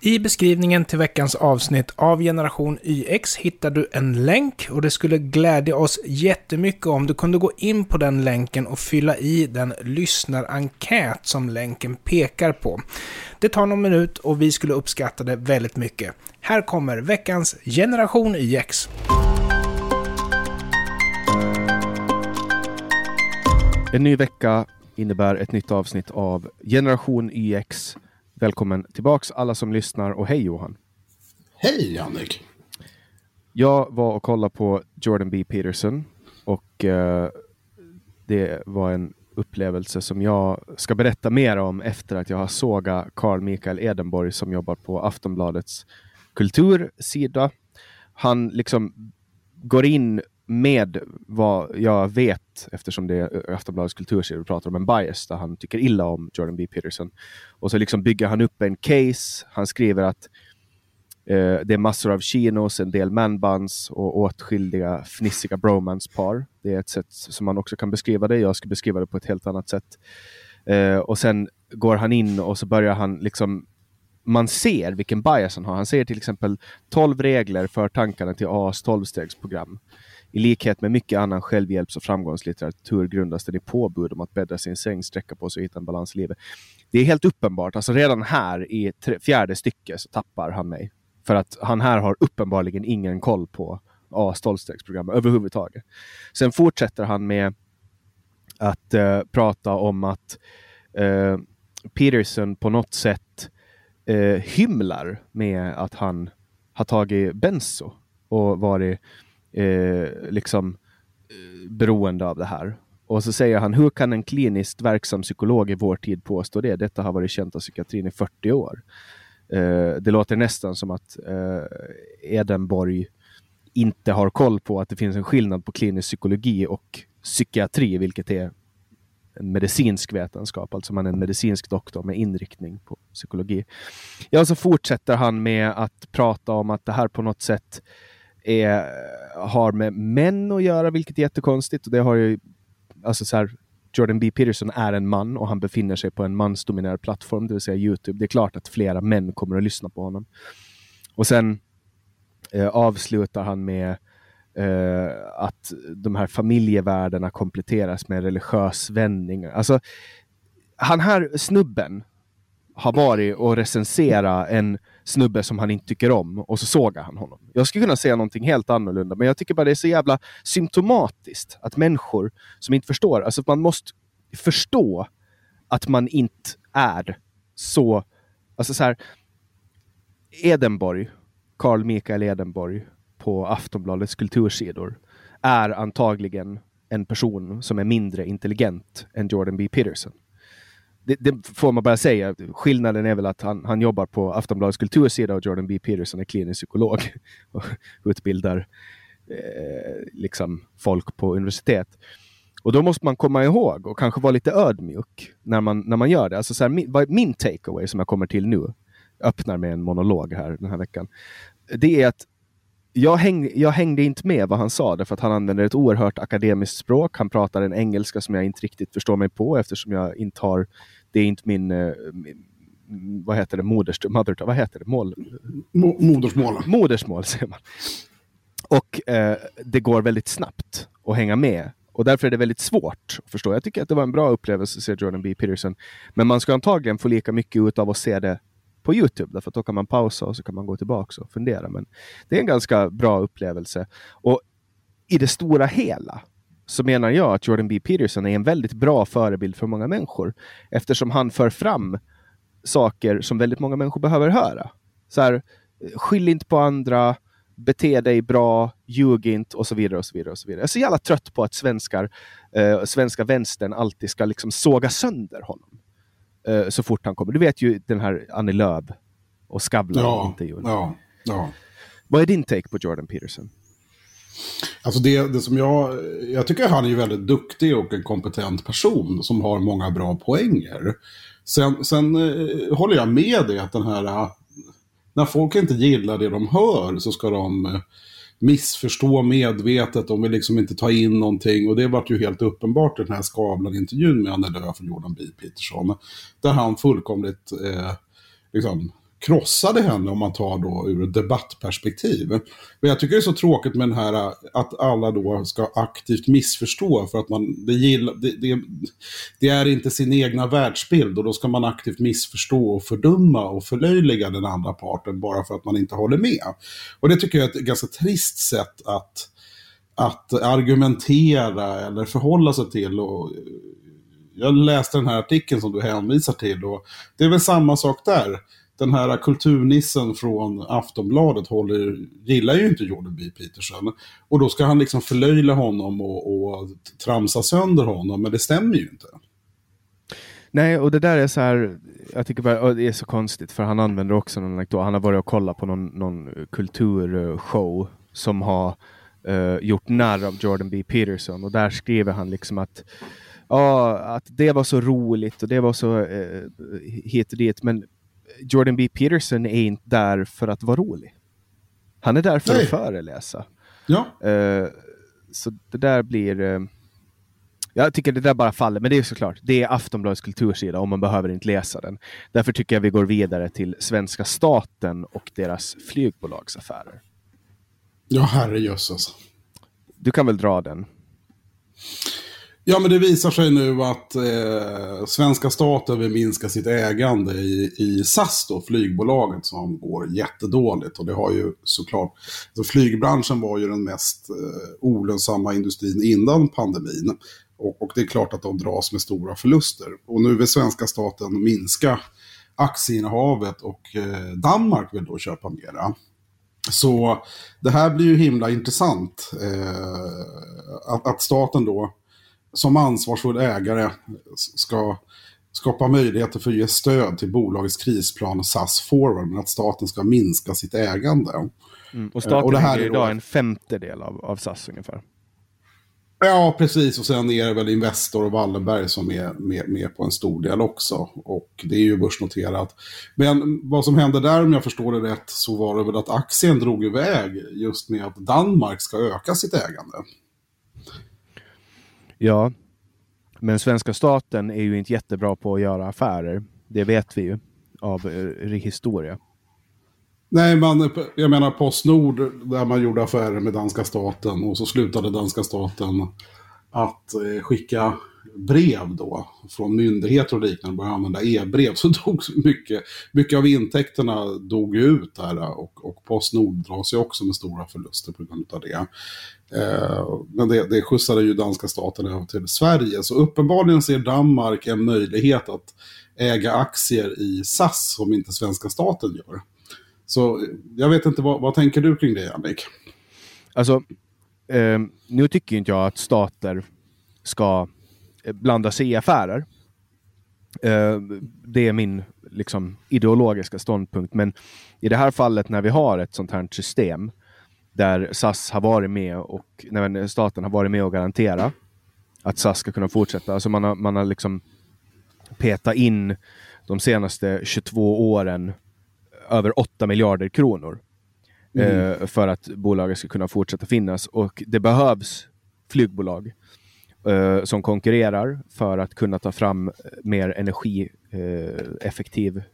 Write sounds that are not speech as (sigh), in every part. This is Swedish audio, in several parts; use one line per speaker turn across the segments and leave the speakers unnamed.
I beskrivningen till veckans avsnitt av Generation YX hittar du en länk och det skulle glädja oss jättemycket om du kunde gå in på den länken och fylla i den lyssnarenkät som länken pekar på. Det tar någon minut och vi skulle uppskatta det väldigt mycket. Här kommer veckans Generation YX.
En ny vecka innebär ett nytt avsnitt av Generation YX. Välkommen tillbaks alla som lyssnar och hej Johan.
Hej Jannik.
Jag var och kollade på Jordan B. Peterson och uh, det var en upplevelse som jag ska berätta mer om efter att jag har sågat Carl Mikael Edenborg som jobbar på Aftonbladets kultursida. Han liksom går in med vad jag vet, eftersom det är Aftonbladets kulturserie, pratar om en bias där han tycker illa om Jordan B. Peterson. Och så liksom bygger han upp en case. Han skriver att eh, det är massor av chinos, en del manbands och åtskilliga fnissiga bromance-par. Det är ett sätt som man också kan beskriva det. Jag ska beskriva det på ett helt annat sätt. Eh, och sen går han in och så börjar han liksom man ser vilken bias han har. Han säger till exempel 12 regler för tankarna till AAs 12-stegsprogram. I likhet med mycket annan självhjälps och framgångslitteratur grundas den i påbud om att bädda sin säng, sträcka på sig och hitta en balans i livet. Det är helt uppenbart, alltså redan här i fjärde stycket så tappar han mig. För att han här har uppenbarligen ingen koll på A Stolstegsprogrammet överhuvudtaget. Sen fortsätter han med att eh, prata om att eh, Peterson på något sätt eh, hymlar med att han har tagit benzo och varit eh, liksom eh, beroende av det här. Och så säger han, hur kan en kliniskt verksam psykolog i vår tid påstå det? Detta har varit känt av psykiatrin i 40 år. Eh, det låter nästan som att eh, Edenborg inte har koll på att det finns en skillnad på klinisk psykologi och psykiatri, vilket är en medicinsk vetenskap, alltså man är en medicinsk doktor med inriktning på psykologi. Ja, så fortsätter han med att prata om att det här på något sätt är, har med män att göra, vilket är jättekonstigt. Och det har ju, alltså så här, Jordan B. Peterson är en man och han befinner sig på en mansdominerad plattform, det vill säga Youtube. Det är klart att flera män kommer att lyssna på honom. Och sen eh, avslutar han med eh, att de här familjevärdena kompletteras med religiös vändning. Alltså, han här snubben har varit och recensera en snubbe som han inte tycker om och så sågar han honom. Jag skulle kunna säga någonting helt annorlunda, men jag tycker bara det är så jävla symptomatiskt att människor som inte förstår, alltså man måste förstå att man inte är så, alltså så här, Edenborg, Carl Mikael Edenborg på Aftonbladets kultursidor är antagligen en person som är mindre intelligent än Jordan B. Peterson det, det, får man bara säga. Skillnaden är väl att han, han jobbar på Aftonbladets kultursida och Jordan B. Peterson är klinisk psykolog (laughs) och utbildar eh, liksom folk på universitet. Och då måste man komma ihåg och kanske vara lite ödmjuk när man, när man gör det. Alltså så här, min, min takeaway som jag kommer till nu, öppnar med en monolog här den här veckan. Det är att jag, häng, jag hängde inte med vad han sa, därför att han använder ett oerhört akademiskt språk. Han pratar en engelska som jag inte riktigt förstår mig på eftersom jag inte har det är inte min, eh, min vad heter det, moders, mother, vad heter det, mål?
Mo modersmål.
Modersmål säger man. Och eh, det går väldigt snabbt att hänga med. Och därför är det väldigt svårt att förstå. Jag tycker att det var en bra upplevelse att se Jordan B. Peterson. Men man ska antagligen få lika mycket ut av att se det på Youtube, därför att då kan man pausa och så kan man gå tillbaka och fundera. Men det är en ganska bra upplevelse. Och i det stora hela så menar jag att Jordan B. Peterson är en väldigt bra förebild för många människor eftersom han för fram saker som väldigt många människor behöver höra. Så här, skyll inte på andra, bete dig bra, ljug inte och så vidare. och så vidare och så vidare. Jag är så jävla trött på att svenskar, eh, svenska vänstern alltid ska liksom såga sönder honom eh, så fort han kommer. Du vet ju den här Annie Lööf och Skavlan-intervjun.
Ja, ja, ja.
Vad är din take på Jordan Peterson?
Alltså det, det som jag, jag tycker han är ju väldigt duktig och en kompetent person som har många bra poänger. Sen, sen eh, håller jag med dig att den här, eh, när folk inte gillar det de hör så ska de eh, missförstå medvetet, de vill liksom inte ta in någonting. Och det vart ju helt uppenbart i den här Skavlan-intervjun med Annie Lööf och Jordan B. Peterson. Där han fullkomligt eh, liksom, krossade henne om man tar då ur ett debattperspektiv. Men jag tycker det är så tråkigt med den här att alla då ska aktivt missförstå för att man, det, gillar, det, det, det är inte sin egna världsbild och då ska man aktivt missförstå och fördumma och förlöjliga den andra parten bara för att man inte håller med. Och det tycker jag är ett ganska trist sätt att, att argumentera eller förhålla sig till. Och, eh, jag läste den här artikeln som du hänvisar till och det är väl samma sak där den här kulturnissen från Aftonbladet håller, gillar ju inte Jordan B. Peterson. Och då ska han liksom förlöjla honom och, och tramsa sönder honom, men det stämmer ju inte.
Nej, och det där är så här, jag tycker bara, det är så konstigt för han använder också någon anekdot. Han har varit och kollat på någon, någon kulturshow som har uh, gjort narr av Jordan B. Peterson och där skriver han liksom att ja, att det var så roligt och det var så eh, hit och dit, men Jordan B. Peterson är inte där för att vara rolig. Han är där för Nej. att föreläsa.
Ja.
Uh, så det där blir... Uh, jag tycker det där bara faller, men det är såklart, det är Aftonbladets kultursida och man behöver inte läsa den. Därför tycker jag vi går vidare till svenska staten och deras flygbolagsaffärer.
Ja, herrejösses.
Du kan väl dra den?
Ja, men det visar sig nu att eh, svenska staten vill minska sitt ägande i, i SAS, då, flygbolaget, som går jättedåligt. Och det har ju såklart, alltså flygbranschen var ju den mest eh, olönsamma industrin innan pandemin. Och, och, det är klart att de dras med stora förluster. Och nu vill svenska staten minska aktieinnehavet och eh, Danmark vill då köpa mera. Så det här blir ju himla intressant. Eh, att, att staten då som ansvarsfull ägare ska skapa möjligheter för att ge stöd till bolagets krisplan SAS Forward, men att staten ska minska sitt ägande.
Mm, och staten och det här är idag då... en femtedel av, av SAS ungefär.
Ja, precis. Och sen är det väl Investor och Wallenberg som är med, med, på en stor del också. Och det är ju börsnoterat. Men vad som hände där, om jag förstår det rätt, så var det väl att aktien drog iväg just med att Danmark ska öka sitt ägande.
Ja, men svenska staten är ju inte jättebra på att göra affärer. Det vet vi ju av eh, historia.
Nej, man, jag menar Postnord där man gjorde affärer med danska staten och så slutade danska staten att eh, skicka brev då från myndigheter och liknande började använda e-brev så (laughs) dog mycket, mycket av intäkterna dog ut där och, och Postnord dras ju också med stora förluster på grund av det. Eh, men det, det skjutsade ju danska staten över till Sverige så uppenbarligen ser Danmark en möjlighet att äga aktier i SAS som inte svenska staten gör. Så jag vet inte, vad, vad tänker du kring det Annik?
Alltså, eh, nu tycker inte jag att stater ska eh, blanda sig i affärer. Eh, det är min liksom, ideologiska ståndpunkt. Men i det här fallet när vi har ett sånt här system där SAS har varit med och när staten har varit med och garantera att SAS ska kunna fortsätta. Alltså man har, man har liksom petat in de senaste 22 åren över 8 miljarder kronor mm. uh, för att bolaget ska kunna fortsätta finnas och det behövs flygbolag eh, som konkurrerar för att kunna ta fram mer energieffektiv eh, eh,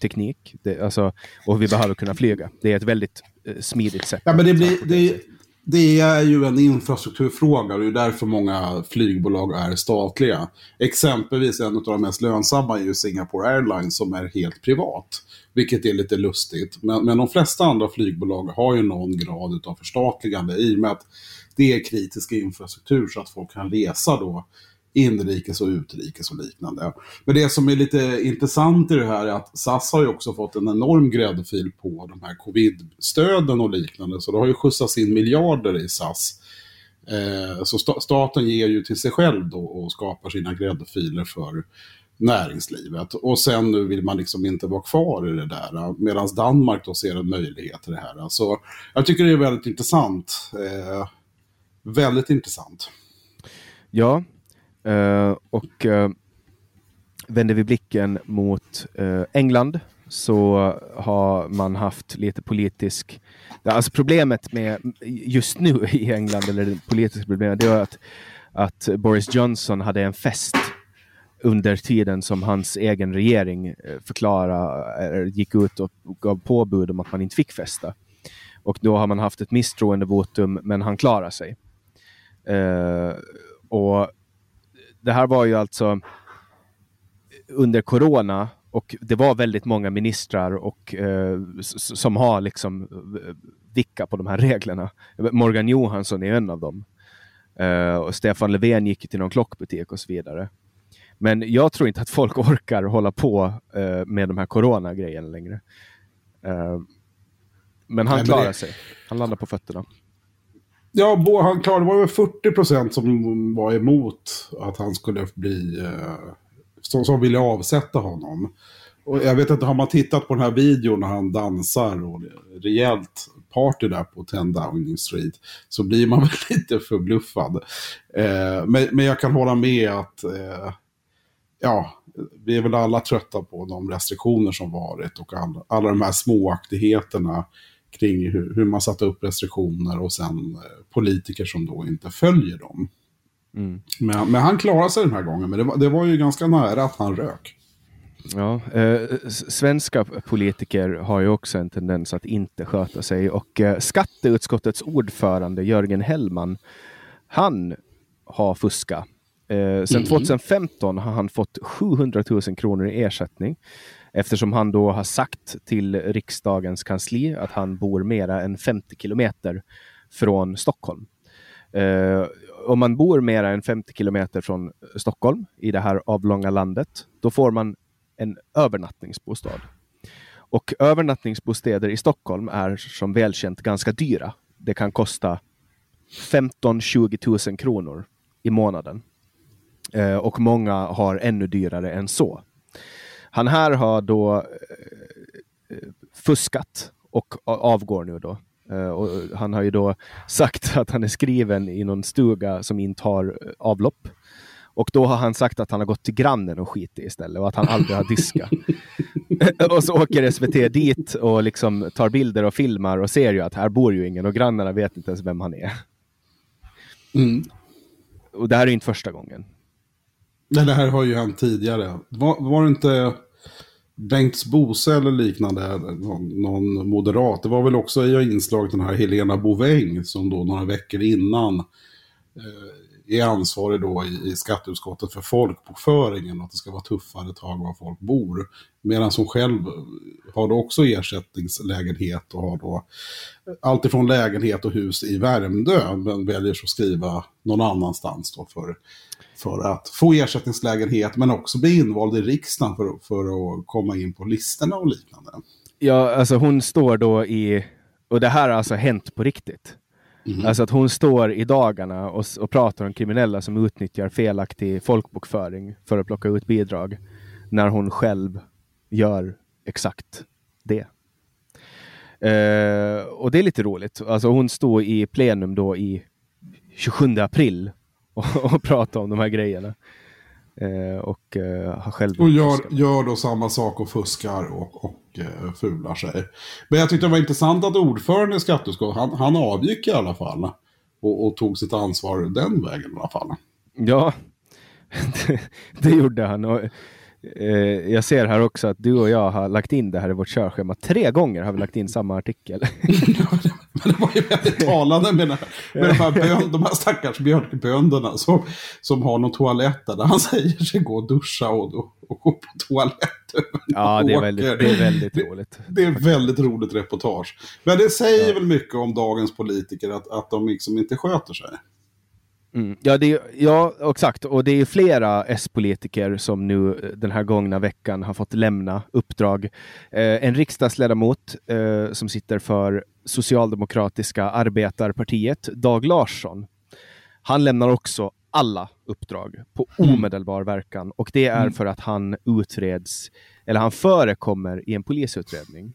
teknik. Det, alltså, och vi behöver kunna flyga. Det är ett väldigt eh, smidigt sätt.
Ja, men det, blir, det, det är ju en infrastrukturfråga och det är därför många flygbolag är statliga. Exempelvis en av de mest lönsamma är ju Singapore Airlines som är helt privat. Vilket är lite lustigt. Men, men de flesta andra flygbolag har ju någon grad av förstatligande i och med att det är kritisk infrastruktur så att folk kan resa då inrikes och utrikes och liknande. Men det som är lite intressant i det här är att SAS har ju också fått en enorm gräddfil på de här covid-stöden och liknande. Så det har ju skjutsats in miljarder i SAS. Eh, så staten ger ju till sig själv då och skapar sina gräddfiler för näringslivet. Och sen nu vill man liksom inte vara kvar i det där. Medan Danmark då ser en möjlighet i det här. Så jag tycker det är väldigt intressant. Eh, Väldigt intressant.
Ja, Eh, och uh, vänder vi blicken mot uh, England så har man haft lite politisk... Alltså problemet med just nu i England, eller det politiska problemet, det är att, att Boris Johnson hade en fest under tiden som hans egen regering förklarade, gick ut och gav påbud om att man inte fick festa. Och då har man haft ett misstroendevotum, men han klarar sig. Uh, och det här var ju alltså under corona och det var väldigt många ministrar och, uh, som har liksom vicka på de här reglerna. Morgan Johansson är en av dem. Uh, och Stefan Löfven gick till någon klockbutik och så vidare. Men jag tror inte att folk (laughs) orkar hålla på med de här coronagrejerna längre. Men han klarar sig. Han landar på fötterna.
Ja, han klarade, det var väl 40 procent som var emot att han skulle bli... Eh, som, som ville avsätta honom. Och jag vet inte, har man tittat på den här videon när han dansar och rejält party där på 10 Downing Street så blir man (laughs) väl lite förbluffad. Eh, men, men jag kan hålla med att eh, ja, vi är väl alla trötta på de restriktioner som varit och all, alla de här småaktigheterna kring hur, hur man satte upp restriktioner och sen eh, politiker som då inte följer dem. Mm. Men, men, han klarade sig den här gången, men det var, det var ju ganska nära att han rök.
Ja, eh, svenska politiker har ju också en tendens att inte sköta sig och eh, skatteutskottets ordförande Jörgen Hellman, han har fuskat. Eh, sedan mm. 2015 har han fått 700 000 kronor i ersättning eftersom han då har sagt till riksdagens kansli att han bor mera än 50 kilometer från Stockholm. Eh, om man bor mera än 50 kilometer från Stockholm i det här avlånga landet, då får man en övernattningsbostad. Och övernattningsbostäder i Stockholm är som välkänt ganska dyra. Det kan kosta 15-20 000 kronor i månaden. Eh, och många har ännu dyrare än så. Han här har då eh, fuskat och avgår nu då. Uh, och han har ju då sagt (laughs) att han är skriven i någon stuga som inte har avlopp. Och då har han sagt att han har gått till grannen och skitit istället och att han aldrig har diskat. (laughs) och så åker SVT dit och liksom tar bilder och filmar och ser ju att här bor ju ingen och grannarna vet inte ens vem han är. Mm. Och det här är inte första gången.
Nej, det här har ju hänt tidigare. Var, var det inte Bengts Bose eller liknande, någon, någon, moderat. Det var väl också i inslaget den här Helena Boväng som då några veckor innan eh, är ansvarig då i, i skatteutskottet för folkbokföringen, att det ska vara tuffare tag var folk bor. Medan hon själv har då också ersättningslägenhet och har då alltifrån lägenhet och hus i Värmdö, men väljer att skriva någon annanstans då för för att få ersättningslägenhet men också bli invald i riksdagen för, för att komma in på listorna och liknande.
Ja, alltså hon står då i, och det här har alltså hänt på riktigt. Mm. Alltså att hon står i dagarna och, och pratar om kriminella som utnyttjar felaktig folkbokföring för att plocka ut bidrag när hon själv gör exakt det. Uh, och det är lite roligt. Alltså hon står i plenum då i 27 april och, och prata om de här grejerna. Eh, och eh, har själv...
Och gör, gör då samma sak och fuskar och, och eh, fular sig. Men jag tyckte det var intressant att ordförande i skatteutskottet, han, han avgick i alla fall. Och, och, tog sitt ansvar den vägen i alla fall.
Ja, (laughs) det, det gjorde han. Och, eh, jag ser här också att du och jag har lagt in det här i vårt körschema. Tre gånger har vi lagt in samma artikel. (laughs)
Men det var ju väldigt talande med, med de, här bön, de här stackars björkbönderna som, som har någon toalett där han säger sig gå och duscha och, och, och gå på toaletten.
Ja, det är, väldigt, det är väldigt roligt.
Det, det är väldigt roligt reportage. Men det säger ja. väl mycket om dagens politiker att, att de liksom inte sköter sig.
Mm. Ja, det, ja, exakt. Och det är flera S-politiker som nu eh, den här gångna veckan har fått lämna uppdrag. Eh, en riksdagsledamot eh, som sitter för Socialdemokratiska arbetarpartiet, Dag Larsson. Han lämnar också alla uppdrag på mm. omedelbar verkan och det är mm. för att han utreds, eller han förekommer i en polisutredning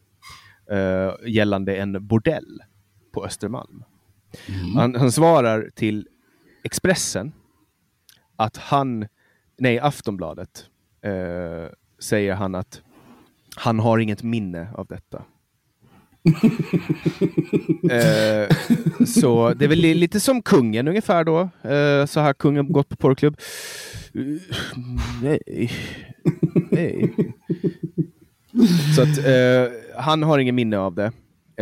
eh, gällande en bordell på Östermalm. Mm. Han, han svarar till Expressen att han, nej Aftonbladet, eh, säger han att han har inget minne av detta. (laughs) eh, så det är väl lite som kungen ungefär då. Eh, så har kungen gått på porrklubb. Uh, nej. nej. Så att eh, han har ingen minne av det.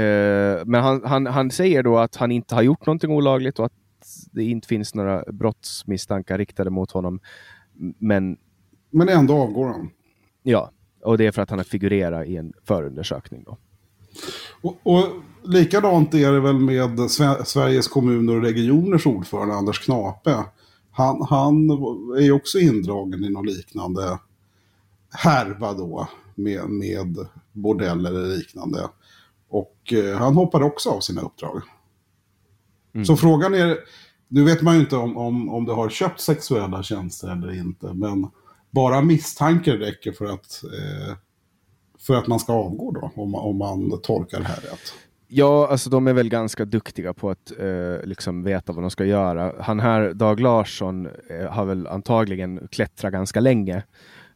Eh, men han, han, han säger då att han inte har gjort någonting olagligt och att det inte finns några brottsmisstankar riktade mot honom. Men,
men ändå avgår han.
Ja, och det är för att han har figurerat i en förundersökning. Då.
Och, och likadant är det väl med Sveriges kommuner och regioners ordförande Anders Knape. Han, han är ju också indragen i någon liknande härva då med, med bordell eller liknande. Och eh, han hoppar också av sina uppdrag. Mm. Så frågan är, nu vet man ju inte om, om, om du har köpt sexuella tjänster eller inte, men bara misstankar räcker för att, eh, för att man ska avgå då, om, om man tolkar det här rätt.
Ja, alltså de är väl ganska duktiga på att eh, liksom veta vad de ska göra. Han här, Dag Larsson, eh, har väl antagligen klättrat ganska länge.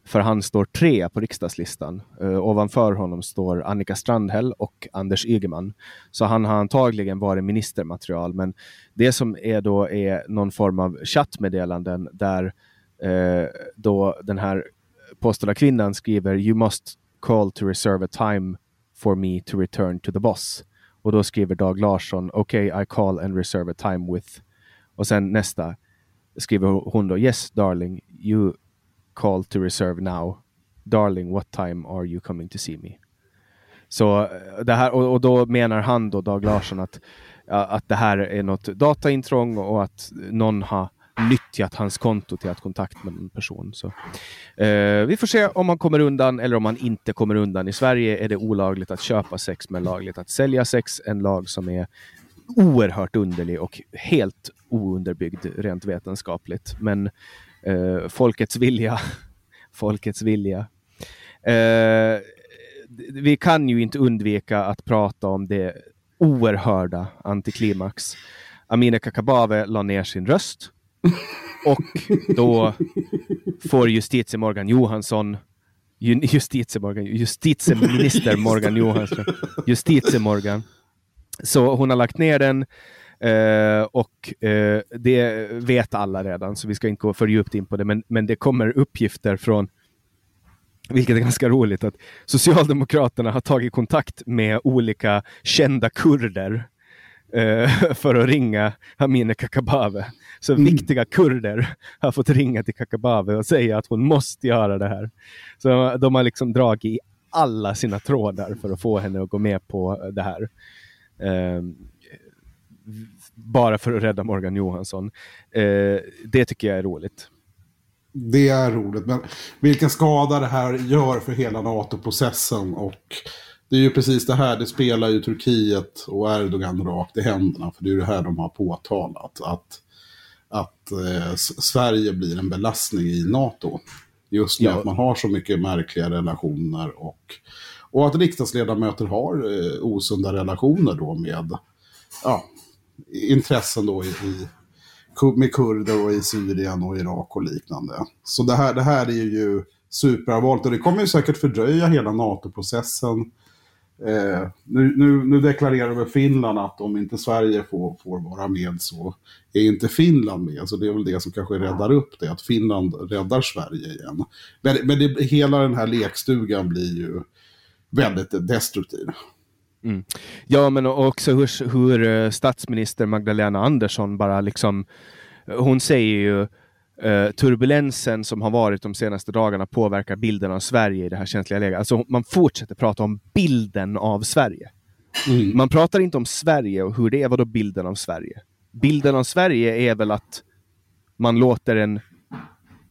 För han står tre på riksdagslistan. Uh, ovanför honom står Annika Strandhäll och Anders Ygeman. Så han har antagligen varit ministermaterial. Men det som är då är någon form av chattmeddelanden där uh, då den här påstådda kvinnan skriver You must call to reserve a time for me to return to the boss. Och då skriver Dag Larsson Okay, I call and reserve a time with. Och sen nästa skriver hon då Yes darling, you call to reserve now. Darling, what time are you coming to see me? Så eh, det här, och, och då menar han då, Dag Larsson, att, eh, att det här är något dataintrång och att någon har nyttjat hans konto till att kontakt med en person. Så, eh, vi får se om han kommer undan eller om han inte kommer undan. I Sverige är det olagligt att köpa sex men lagligt att sälja sex. En lag som är oerhört underlig och helt ounderbyggd rent vetenskapligt. Men eh, folkets vilja. (laughs) folkets vilja. Eh, vi kan ju inte undvika att prata om det oerhörda antiklimax. Amineh Kakabaveh la ner sin röst (laughs) och då får justitie (laughs) Morgan Johansson justitie Morgan, justitieminister Morgan Johansson, justitie Morgan. Så hon har lagt ner den Uh, och uh, det vet alla redan, så vi ska inte gå för djupt in på det. Men, men det kommer uppgifter från, vilket är ganska roligt, att Socialdemokraterna har tagit kontakt med olika kända kurder uh, (laughs) för att ringa Amineh Kakabaveh. Så mm. viktiga kurder har fått ringa till Kakabaveh och säga att hon måste göra det här. Så de har liksom dragit i alla sina trådar för att få henne att gå med på det här. Bara för att rädda Morgan Johansson. Eh, det tycker jag är roligt.
Det är roligt, men vilken skada det här gör för hela NATO-processen och det är ju precis det här, det spelar ju Turkiet och Erdogan rakt i händerna, för det är det här de har påtalat, att, att eh, Sverige blir en belastning i NATO. Just med ja. att man har så mycket märkliga relationer och, och att riksdagsledamöter har eh, osunda relationer då med ja, intressen då i, i, med kurder och i Syrien och Irak och liknande. Så det här, det här är ju superallvarligt och det kommer ju säkert fördröja hela NATO-processen. Eh, nu, nu, nu deklarerar väl Finland att om inte Sverige får, får vara med så är inte Finland med. Så det är väl det som kanske räddar upp det, att Finland räddar Sverige igen. Men, men det, hela den här lekstugan blir ju väldigt destruktiv.
Mm. Ja, men också hur, hur eh, statsminister Magdalena Andersson bara liksom, hon säger ju uh, turbulensen som har varit de senaste dagarna påverkar bilden av Sverige i det här känsliga läget. Alltså man fortsätter prata om bilden av Sverige. Mm. Man pratar inte om Sverige och hur det är, vadå bilden av Sverige? Bilden av Sverige är väl att man låter en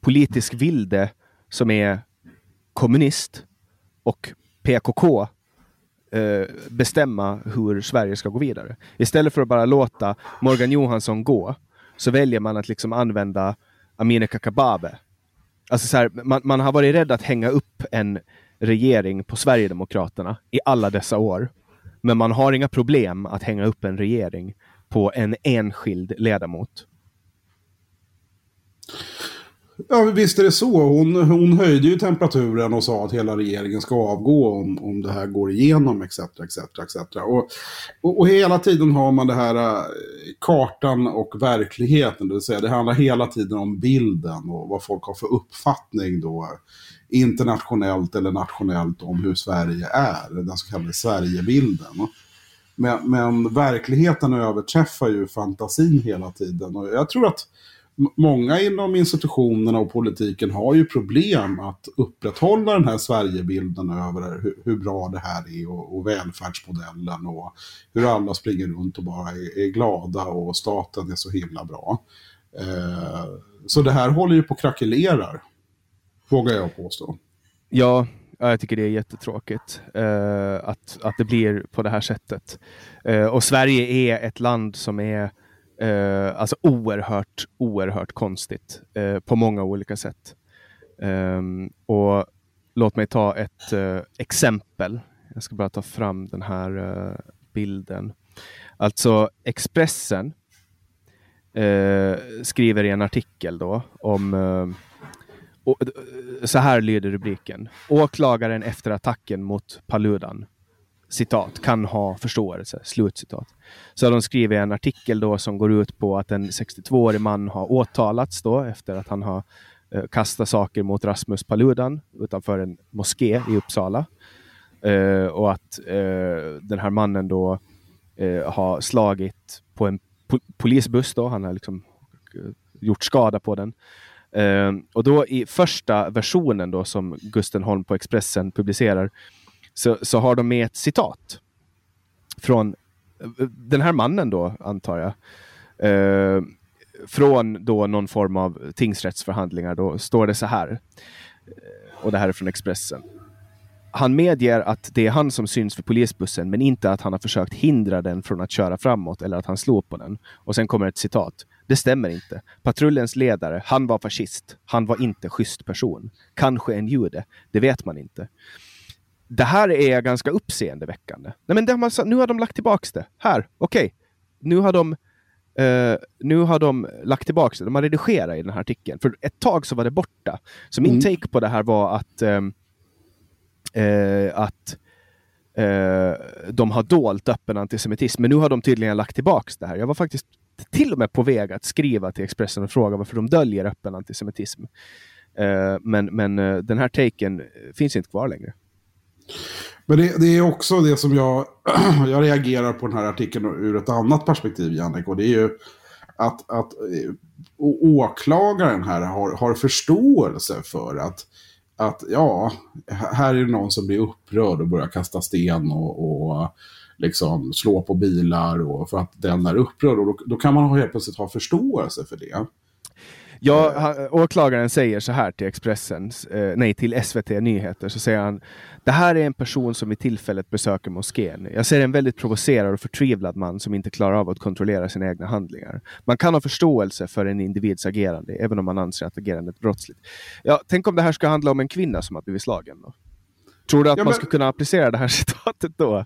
politisk vilde som är kommunist och PKK Eh, bestämma hur Sverige ska gå vidare. Istället för att bara låta Morgan Johansson gå, så väljer man att liksom använda Amineh Kakabaveh. Alltså så här, man, man har varit rädd att hänga upp en regering på Sverigedemokraterna i alla dessa år. Men man har inga problem att hänga upp en regering på en enskild ledamot.
Ja, visst är det så. Hon, hon höjde ju temperaturen och sa att hela regeringen ska avgå om, om det här går igenom, etc. etc, etc. Och, och, och hela tiden har man det här eh, kartan och verkligheten, det vill säga det handlar hela tiden om bilden och vad folk har för uppfattning då internationellt eller nationellt om hur Sverige är, den så kallade Sverigebilden. Men, men verkligheten överträffar ju fantasin hela tiden och jag tror att många inom institutionerna och politiken har ju problem att upprätthålla den här Sverigebilden över hur, hur bra det här är och, och, välfärdsmodellen och hur alla springer runt och bara är, är glada och staten är så himla bra. Eh, så det här håller ju på att krackelerar, vågar jag påstå.
Ja, jag tycker det är jättetråkigt eh, att, att det blir på det här sättet. Eh, och Sverige är ett land som är Eh, alltså oerhört, oerhört konstigt eh, på många olika sätt. Eh, och låt mig ta ett eh, exempel. Jag ska bara ta fram den här eh, bilden. Alltså Expressen eh, skriver i en artikel då om och, så här lyder rubriken. Åklagaren efter attacken mot Paludan citat, kan ha förståelse, slutcitat. Så har de skrivit en artikel då som går ut på att en 62-årig man har åtalats då efter att han har eh, kastat saker mot Rasmus Paludan utanför en moské i Uppsala. Eh, och att eh, den här mannen då eh, har slagit på en po polisbuss då, han har liksom eh, gjort skada på den. Eh, och då i första versionen då som Gusten Holm på Expressen publicerar så, så har de med ett citat från den här mannen då, antar jag. Eh, från då någon form av tingsrättsförhandlingar. Då står det så här. Eh, och det här är från Expressen. Han medger att det är han som syns för polisbussen, men inte att han har försökt hindra den från att köra framåt eller att han slår på den. Och sen kommer ett citat. Det stämmer inte. Patrullens ledare, han var fascist. Han var inte schysst person. Kanske en jude. Det vet man inte det här är ganska uppseendeväckande. Nej, men det nu har de lagt tillbaka det. Här, okej. Okay. Nu har de Uh, nu har de lagt tillbaka det. De har redigerat i den här artikeln. För ett tag så var det borta. Så min mm. take på det här var att, um, uh, att uh, de har dolt öppen antisemitism. Men nu har de tydligen lagt tillbaka det här. Jag var faktiskt till och med på väg att skriva till Expressen och fråga varför de döljer öppen antisemitism. men men den här taken finns inte kvar längre.
Men det, det, är också det som jag, (clears throat) jag reagerar på den här artikeln ur ett annat perspektiv, Jannik. Och det är ju att, att eh, åklagaren här har, har förståelse för att, att ja, här är det någon som blir upprörd och börjar kasta sten och, och liksom slå på bilar och för att den är upprörd. Och då, då kan man helt plötsligt ha förståelse för det.
Ja, han, åklagaren säger så här till Expressen, eh, nej till SVT Nyheter, så säger han Det här är en person som i tillfället besöker moskén. Jag ser en väldigt provocerad och förtvivlad man som inte klarar av att kontrollera sina egna handlingar. Man kan ha förståelse för en individs agerande, även om man anser att agerandet är brottsligt. Ja, tänk om det här ska handla om en kvinna som har blivit slagen. Då? Tror du att ja, men... man skulle kunna applicera det här (laughs) citatet då?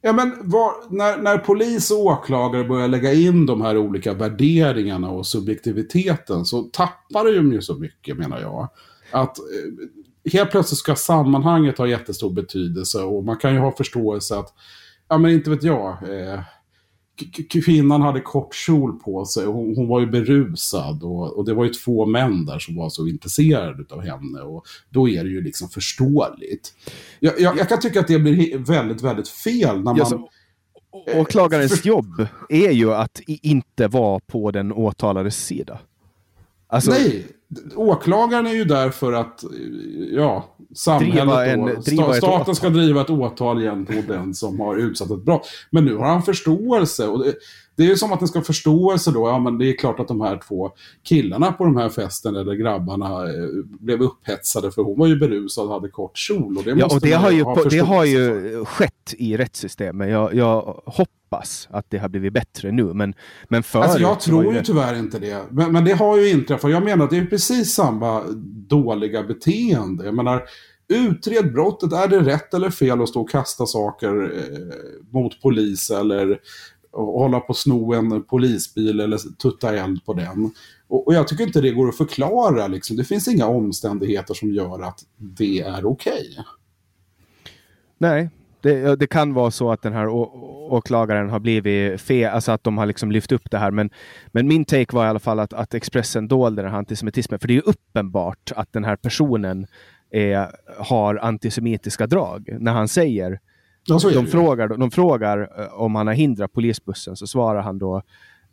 Ja, men var, när, när polis och åklagare börjar lägga in de här olika värderingarna och subjektiviteten så tappar de ju så mycket menar jag. Att eh, helt plötsligt ska sammanhanget ha jättestor betydelse och man kan ju ha förståelse att, ja men inte vet jag, eh, kvinnan hade kort kjol på sig och hon, hon var ju berusad och, och, det var ju två män där som var så intresserade av henne och då är det ju liksom förståeligt. Jag, jag, jag kan tycka att det blir väldigt, väldigt fel när man... Ja, så,
åklagarens för... jobb är ju att inte vara på den åtalades sida.
Alltså... Nej, åklagaren är ju där för att, ja, samhället en, då, sta, staten ska driva ett åtal gentemot den som har utsatt ett brott. Men nu har han förståelse. Och det, det är ju som att den ska ha förståelse då. Ja, men det är klart att de här två killarna på de här festen, eller grabbarna, eh, blev upphetsade för hon var ju berusad och hade kort kjol. Och det,
ja, och det, har, ju, ha det har ju skett i rättssystemet. Jag, jag hoppas att det har blivit bättre nu. Men, men
förut alltså jag tror ju det... tyvärr inte det. Men, men det har ju inträffat. Jag menar att det är precis samma dåliga beteende. Jag menar, utred brottet. Är det rätt eller fel att stå och kasta saker eh, mot polis eller och hålla på att sno en polisbil eller tutta eld på den. Och, och, jag tycker inte det går att förklara. Liksom. Det finns inga omständigheter som gör att det är okej. Okay.
Nej, det, det, kan vara så att den här åklagaren har blivit fel, alltså att de har liksom lyft upp det här. Men, men min take var i alla fall att, att Expressen dolde den här antisemitismen. För det är ju uppenbart att den här personen är, har antisemitiska drag. När han säger, ja, de, frågar, de frågar eh, om han har hindrat polisbussen, så svarar han då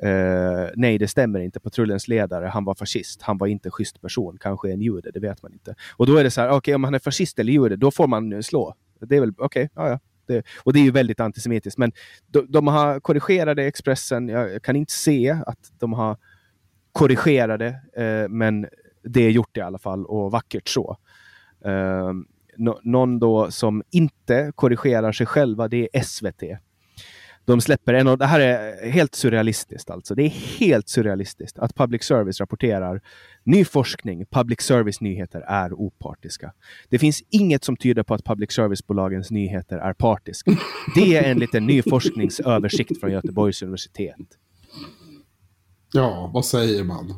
Uh, nej, det stämmer inte. Patrullens ledare, han var fascist. Han var inte schysst person. Kanske en jude, det vet man inte. Och då är det så här, okej, okay, om han är fascist eller jude, då får man slå. Det är väl okej, okay, ja, ja. Det, och det är ju väldigt antisemitiskt. Men de, de har korrigerat det, Expressen. Jag kan inte se att de har korrigerat det, uh, men det är gjort i alla fall och vackert så. Uh, no, någon då som inte korrigerar sig själva, det är SVT de släpper en och det här är helt surrealistiskt alltså. Det är helt surrealistiskt att public service rapporterar ny forskning, public service-nyheter är opartiska. Det finns inget som tyder på att public service-bolagens nyheter är partiska. Det är enligt en ny forskningsöversikt från Göteborgs universitet.
Ja, vad säger man?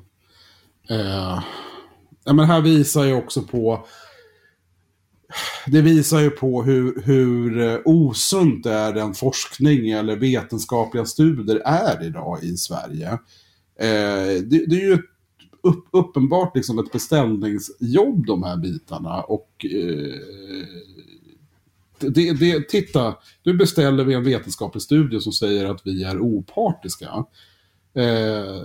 Eh, ja, men här visar ju också på det visar ju på hur, hur eh, osunt det är den forskning eller vetenskapliga studier är idag i Sverige. Eh, det, det, är ju upp, uppenbart liksom ett beställningsjobb de här bitarna. Och eh, det, det, titta, nu beställer vi en vetenskaplig studie som säger att vi är opartiska. Eh,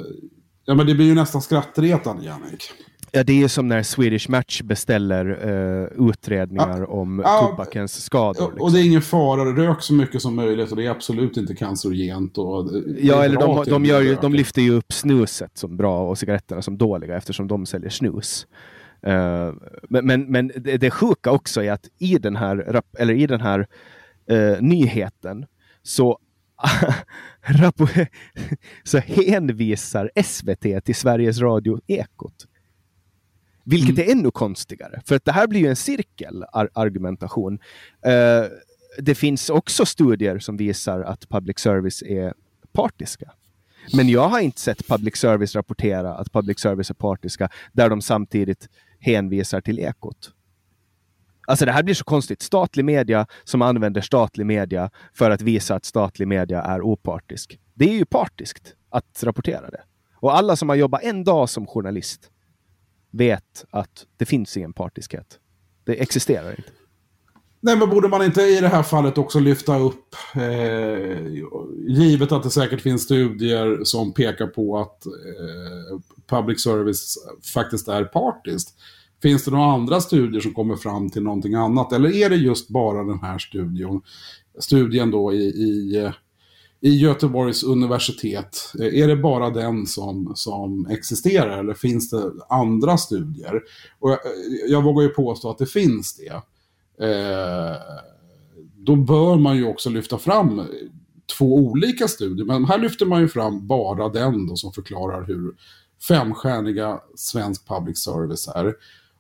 ja men det blir ju nästan skrattretande, Jannik.
Ja, det är som när Swedish Match beställer uh, utredningar ja, om ja, tobakens skador. Liksom.
Och det är ingen fara, rök så mycket som möjligt och det är absolut inte cancerogent. Och
ja, eller de, de, gör ju, de lyfter ju upp snuset som bra och cigaretterna som dåliga eftersom de säljer snus. Uh, men men, men det, det sjuka också är att i den här, eller i den här uh, nyheten så (laughs) (laughs) så hänvisar SVT till Sveriges Radio Ekot vilket mm. är ännu konstigare, för att det här blir ju en cirkelargumentation. Uh, det finns också studier som visar att public service är partiska. Men jag har inte sett public service rapportera att public service är partiska, där de samtidigt hänvisar till Ekot. Alltså det här blir så konstigt. Statlig media som använder statlig media för att visa att statlig media är opartisk. Det är ju partiskt att rapportera det. Och alla som har jobbat en dag som journalist vet att det finns ingen partiskhet. Det existerar inte.
Nej, men borde man inte i det här fallet också lyfta upp, eh, givet att det säkert finns studier som pekar på att eh, public service faktiskt är partiskt. Finns det några andra studier som kommer fram till någonting annat? Eller är det just bara den här studien, studien då i, i eh, i Göteborgs universitet, eh, är det bara den som, som existerar eller finns det andra studier? Och jag, eh, jag vågar ju påstå att det finns det. Eh, då bör man ju också lyfta fram två olika studier, men här lyfter man ju fram bara den då som förklarar hur femstjärniga svensk public service är.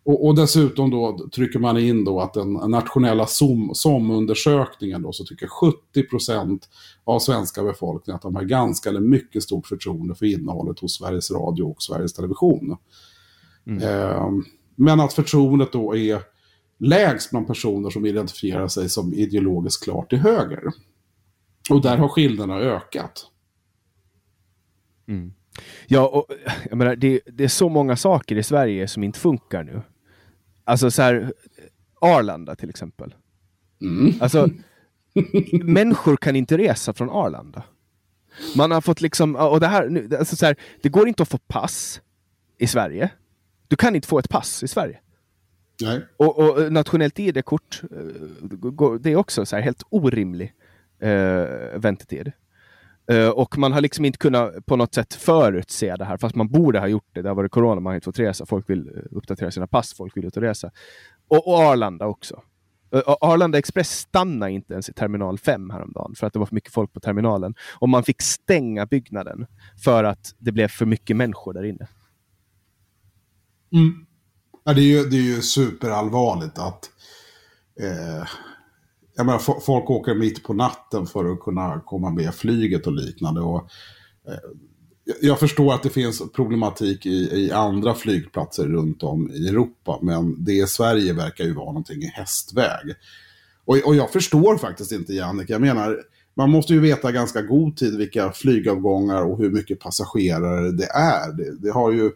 Och, och, dessutom då trycker man in då att den nationella SOM-undersökningen då så tycker 70% av svenska befolkningen att de har ganska eller mycket stort förtroende för innehållet hos Sveriges Radio och Sveriges Television. Mm. Eh, men att förtroendet då är lägst bland personer som identifierar sig som ideologiskt klart till höger. Och där har skillnaderna ökat.
Mm. Ja, och jag menar, det, det, är så många saker i Sverige som inte funkar nu. Alltså så här, Arlanda till exempel. Mm. Alltså, (laughs) människor kan inte resa från Arlanda. Man har fått liksom, och det här, alltså så här, det går inte att få pass i Sverige. Du kan inte få ett pass i Sverige.
Nej.
Och, och nationellt ID-kort, eh, det är också så här helt orimlig uh, väntetid. Eh, och man har liksom inte kunnat på något sätt förutse det här, fast man borde ha gjort det. Det har varit corona, man har inte fått resa. Folk vill eh, uppdatera sina pass, folk vill ut och resa. Och, och Arlanda också. Eh, Arlanda Express stannade inte ens i terminal 5 häromdagen för att det var för mycket folk på terminalen. Och man fick stänga byggnaden för att det blev för mycket människor där inne.
Mm. Ja, det, är ju, det är ju superallvarligt att eh jag menar, folk åker mitt på natten för att kunna komma med flyget och liknande. Och, eh, jag förstår att det finns problematik i, i, andra flygplatser runt om i Europa, men det i Sverige verkar ju vara någonting i hästväg. Och, och jag förstår faktiskt inte, Jannik. Jag menar, man måste ju veta ganska god tid vilka flygavgångar och hur mycket passagerare det är. Det, det har ju,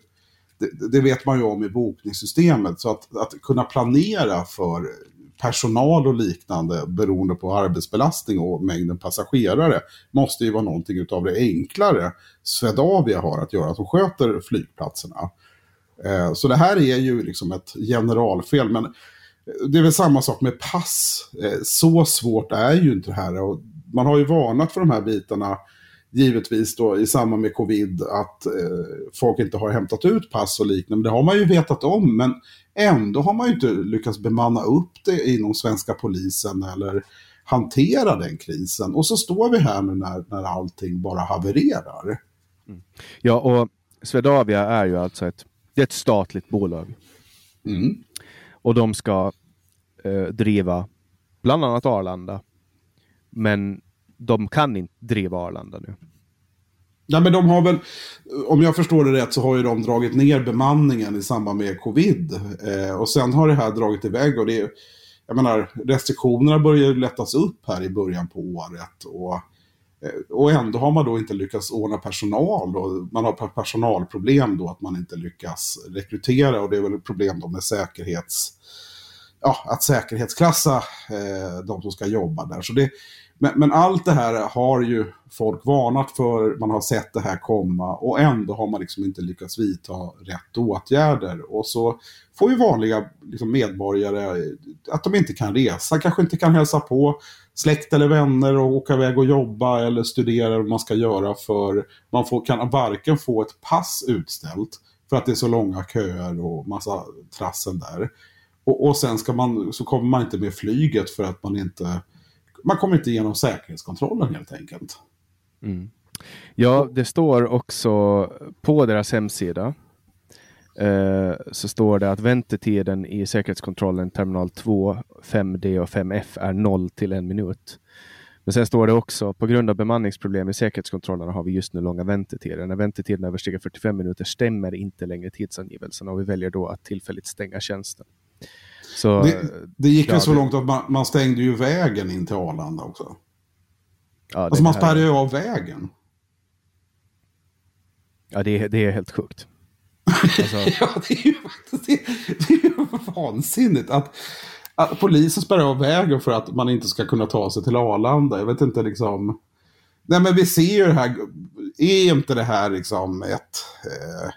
det, det, vet man ju om i bokningssystemet. Så att, att kunna planera för personal och liknande beroende på arbetsbelastning och mängden passagerare måste ju vara någonting av det enklare Swedavia har att göra, som sköter flygplatserna. Eh, så det här är ju liksom ett generalfel, men det är väl samma sak med pass. Eh, så svårt är ju inte det här. Och man har ju varnat för de här bitarna, givetvis då i samband med covid, att eh, folk inte har hämtat ut pass och liknande. Det har man ju vetat om, men ändå har man ju inte lyckats bemanna upp det inom svenska polisen eller hantera den krisen. Och så står vi här nu när, när allting bara havererar.
Mm. Ja, och Swedavia är ju alltså ett, det är ett statligt bolag. Mm. Och de ska eh, driva bland annat Arlanda. Men de kan inte driva Arlanda nu.
Ja, men de har väl, om jag förstår det rätt så har ju de dragit ner bemanningen i samband med covid. Eh, och sen har det här dragit iväg och det är, jag menar, restriktionerna börjar lättas upp här i början på året. Och, eh, och ändå har man då inte lyckats ordna personal. Och man har personalproblem då att man inte lyckas rekrytera och det är väl problem då med säkerhets ja, att säkerhetsklassa eh, de som ska jobba där. Så det, men, men, allt det här har ju folk varnat för, man har sett det här komma och ändå har man liksom inte lyckats vidta rätt åtgärder. Och så får ju vanliga liksom, medborgare eh, att de inte kan resa, kanske inte kan hälsa på släkt eller vänner och åka iväg och jobba eller studera vad man ska göra för man får, kan varken få ett pass utställt för att det är så långa köer och massa trassel där. Och, och sen ska man, så kommer man inte med flyget för att man inte man kommer inte igenom säkerhetskontrollen helt enkelt.
Mm. Ja, det står också på deras hemsida eh, så står det att väntetiden i säkerhetskontrollen terminal 2, 5D och 5F är 0 till en minut. Men sen står det också på grund av bemanningsproblem i säkerhetskontrollerna har vi just nu långa väntetider. När väntetiden överstiger 45 minuter stämmer inte längre tidsangivelserna och vi väljer då att tillfälligt stänga tjänsten.
Så, det, det gick ju så långt att man, man, stängde ju vägen in till Arlanda också. Ja, alltså man spärrade ju av vägen.
Ja, det är, det är helt sjukt.
Alltså... (laughs) ja, det är ju faktiskt det, det är ju vansinnigt att, att polisen spärrar av vägen för att man inte ska kunna ta sig till Arlanda. Jag vet inte liksom... Nej, men vi ser ju det här. Är inte det här liksom ett... Eh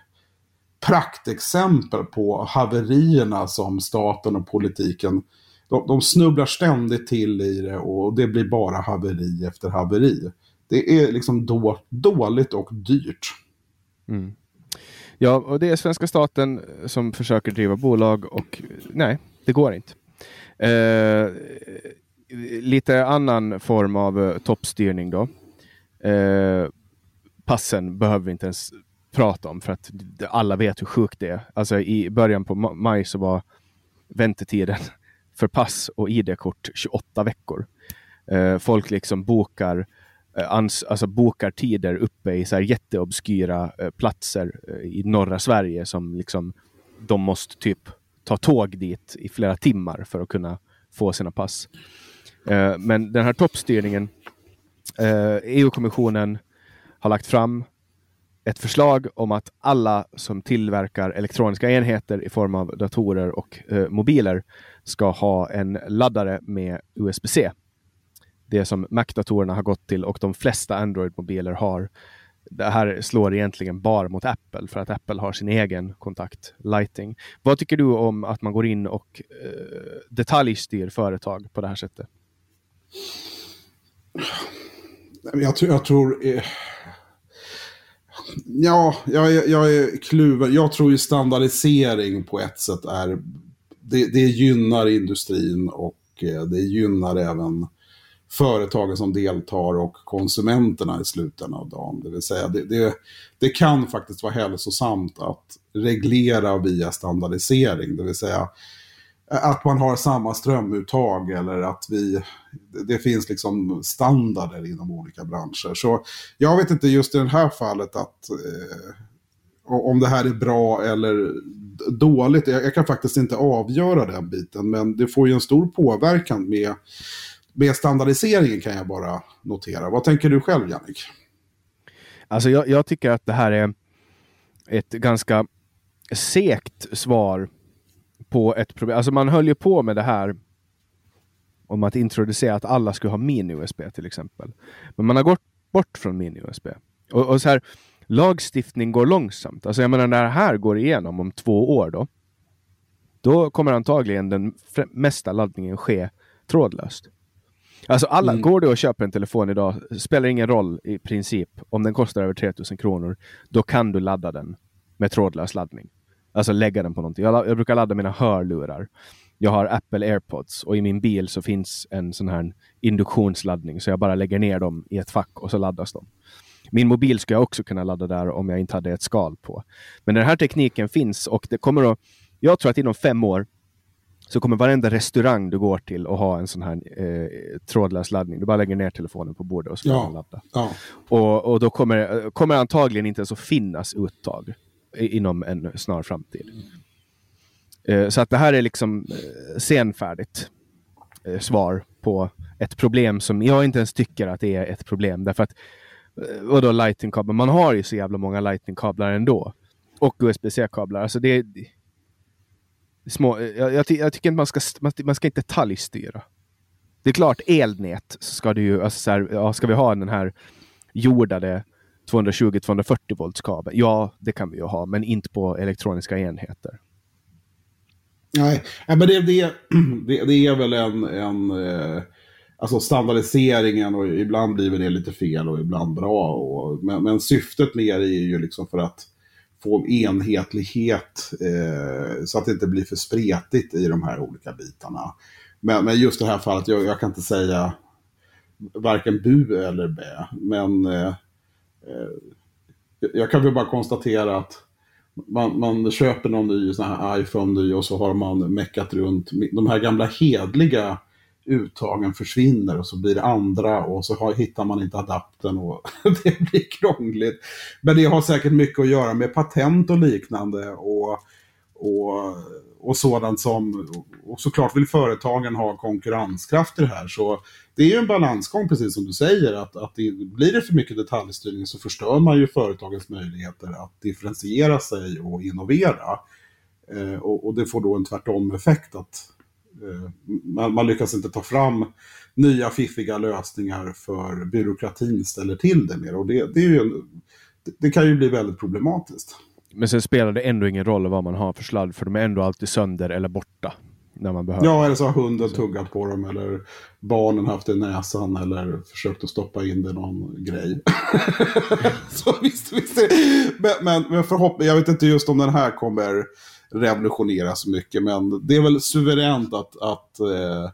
praktexempel på haverierna som staten och politiken de, de snubblar ständigt till i det och det blir bara haveri efter haveri. Det är liksom då, dåligt och dyrt.
Mm. Ja, och det är svenska staten som försöker driva bolag och nej, det går inte. Eh, lite annan form av eh, toppstyrning då. Eh, passen behöver vi inte ens prata om för att alla vet hur sjukt det är. Alltså i början på maj så var väntetiden (laughs) för pass och ID-kort 28 veckor. Eh, folk liksom bokar, eh, ans, alltså bokar tider uppe i så här jätteobskyra eh, platser eh, i norra Sverige som liksom de måste typ ta tåg dit i flera timmar för att kunna få sina pass. Eh, men den här toppstyrningen, eh, e EU-kommissionen har lagt fram ett förslag om att alla som tillverkar elektroniska enheter i form av datorer och eh, mobiler ska ha en laddare med USB-C. Det som Mac-datorerna har gått till och de flesta Android-mobiler har. Det här slår egentligen bara mot Apple för att Apple har sin egen kontakt Lighting. Vad tycker du om att man går in och eh, detaljstyr företag på det här sättet?
Jag, tror, jag tror eh Ja, jag, jag är kluven. Jag tror ju standardisering på ett sätt är... Det, det gynnar industrin och eh, det gynnar även företagen som deltar och konsumenterna i slutändan av dagen. Det vill säga, det, det, det, kan faktiskt vara hälsosamt att reglera via standardisering. Det vill säga, att man har samma strömuttag eller att vi, det finns liksom standarder inom olika branscher. Så jag vet inte just i det här fallet att eh, om det här är bra eller dåligt. Jag, jag, kan faktiskt inte avgöra den biten, men det får ju en stor påverkan med, med standardiseringen kan jag bara notera. Vad tänker du själv, Jannik?
Alltså jag, jag tycker att det här är ett ganska sekt svar på ett problem. Alltså man höll ju på med det här om att introducera att alla skulle ha mini-USB till exempel. Men man har gått bort från mini-USB. Och, och, så här, lagstiftning går långsamt. Alltså jag menar när det här går igenom om två år då, då kommer antagligen den mesta laddningen ske trådlöst. Alltså alla, mm. går du och köper en telefon idag, spelar ingen roll i princip om den kostar över 3000 kronor, då kan du ladda den med trådlös laddning. Alltså lägga den på någonting. Jag, jag brukar ladda mina hörlurar. Jag har Apple AirPods och i min bil så finns en sån här induktionsladdning så jag bara lägger ner dem i ett fack och så laddas de. Min mobil skulle jag också kunna ladda där om jag inte hade ett skal på. Men den här tekniken finns och det kommer att... Jag tror att inom fem år så kommer varenda restaurang du går till att ha en sån här eh, trådlös laddning. Du bara lägger ner telefonen på bordet och så ja. ladda. Ja. Och, och då kommer, kommer antagligen inte ens att finnas uttag inom en snar framtid. Eh, så att det här är liksom eh, senfärdigt eh, svar på ett problem som jag inte ens tycker att det är ett problem. Därför att, vadå lightningkablar? Man har ju så jävla många lightningkablar ändå. Och USB-C-kablar. Alltså det, små, jag, jag, jag, tycker inte man ska, man, man ska inte detaljstyra. Det är klart, elnät ska du ju, alltså så här, ja, ska vi ha den här jordade 220-240 volts kabel. Ja, det kan vi ju ha, men inte på elektroniska enheter.
Nej, men det, det, (clears throat) det, det är väl en, en eh, alltså standardiseringen och ibland blir det lite fel och ibland bra. Och, men, men syftet med det är ju liksom för att få enhetlighet eh, så att det inte blir för spretigt i de här olika bitarna. Men, men just det här fallet, jag, jag kan inte säga varken bu eller bä, men Eh, Eh, jag kan väl bara konstatera att man, man köper någon ny sån här iPhone ny och så har man meckat runt. De här gamla hedliga uttagen försvinner och så blir det andra och så har, hittar man inte adaptern och (laughs) det blir krångligt. Men det har säkert mycket att göra med patent och liknande och, och, och sådant som, och såklart vill företagen ha konkurrenskraft i det här. Så det är ju en balansgång, precis som du säger, att, att det, blir det för mycket detaljstyrning så förstör man ju företagens möjligheter att differentiera sig och innovera. Eh, och, och, det får då en tvärtom-effekt att eh, man, man, lyckas inte ta fram nya fiffiga lösningar för byråkratin ställer till det mer. Och det, det, ju, det, det kan ju bli väldigt problematiskt.
Men sen spelar det ändå ingen roll vad man har för sladd, för de är ändå alltid sönder eller borta när man behöver.
Ja, eller så har hunden tuggat på dem eller barnen haft det i näsan eller försökt att stoppa in det i någon grej. (laughs) så visst, visst. Men, men, men jag vet inte just om den här kommer revolutionera så mycket, men det är väl suveränt att, att eh,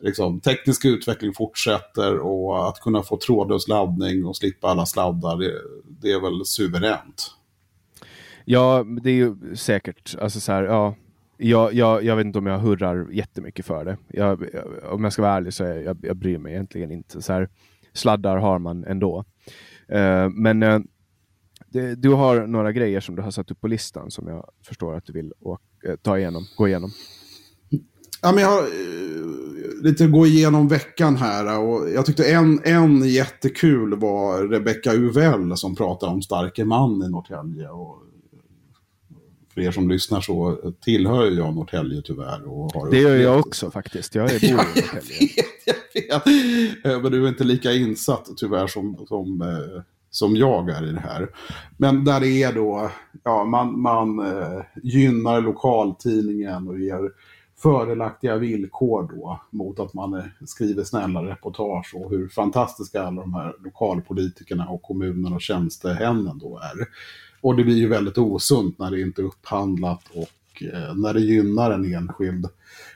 liksom, teknisk utveckling fortsätter och att kunna få trådlös laddning och slippa alla sladdar, det, det är väl suveränt.
Ja, det är ju säkert. Alltså så här, ja, jag, jag, jag vet inte om jag hurrar jättemycket för det. Jag, om jag ska vara ärlig så är jag, jag bryr mig egentligen inte. Så här, sladdar har man ändå. Uh, men uh, det, du har några grejer som du har satt upp på listan som jag förstår att du vill åka, uh, eh, ta igenom, gå igenom.
Ja, men jag har lite gå igenom veckan här och jag tyckte en, en jättekul var Rebecca Uvell som pratade om starke man i Norrtälje. Och för er som lyssnar så tillhör jag Norrtälje tyvärr. Och har
det gör jag också faktiskt. Jag är (laughs) bor i Norrtälje.
jag vet, eh, Men du är inte lika insatt tyvärr som, som, eh, som jag är i det här. Men där det är då, ja, man, man eh, gynnar lokaltidningen och ger fördelaktiga villkor då mot att man skriver snälla reportage och hur fantastiska alla de här lokalpolitikerna och kommunen och tjänstemännen då är. Och det blir ju väldigt osunt när det inte är upphandlat och eh, när det gynnar en enskild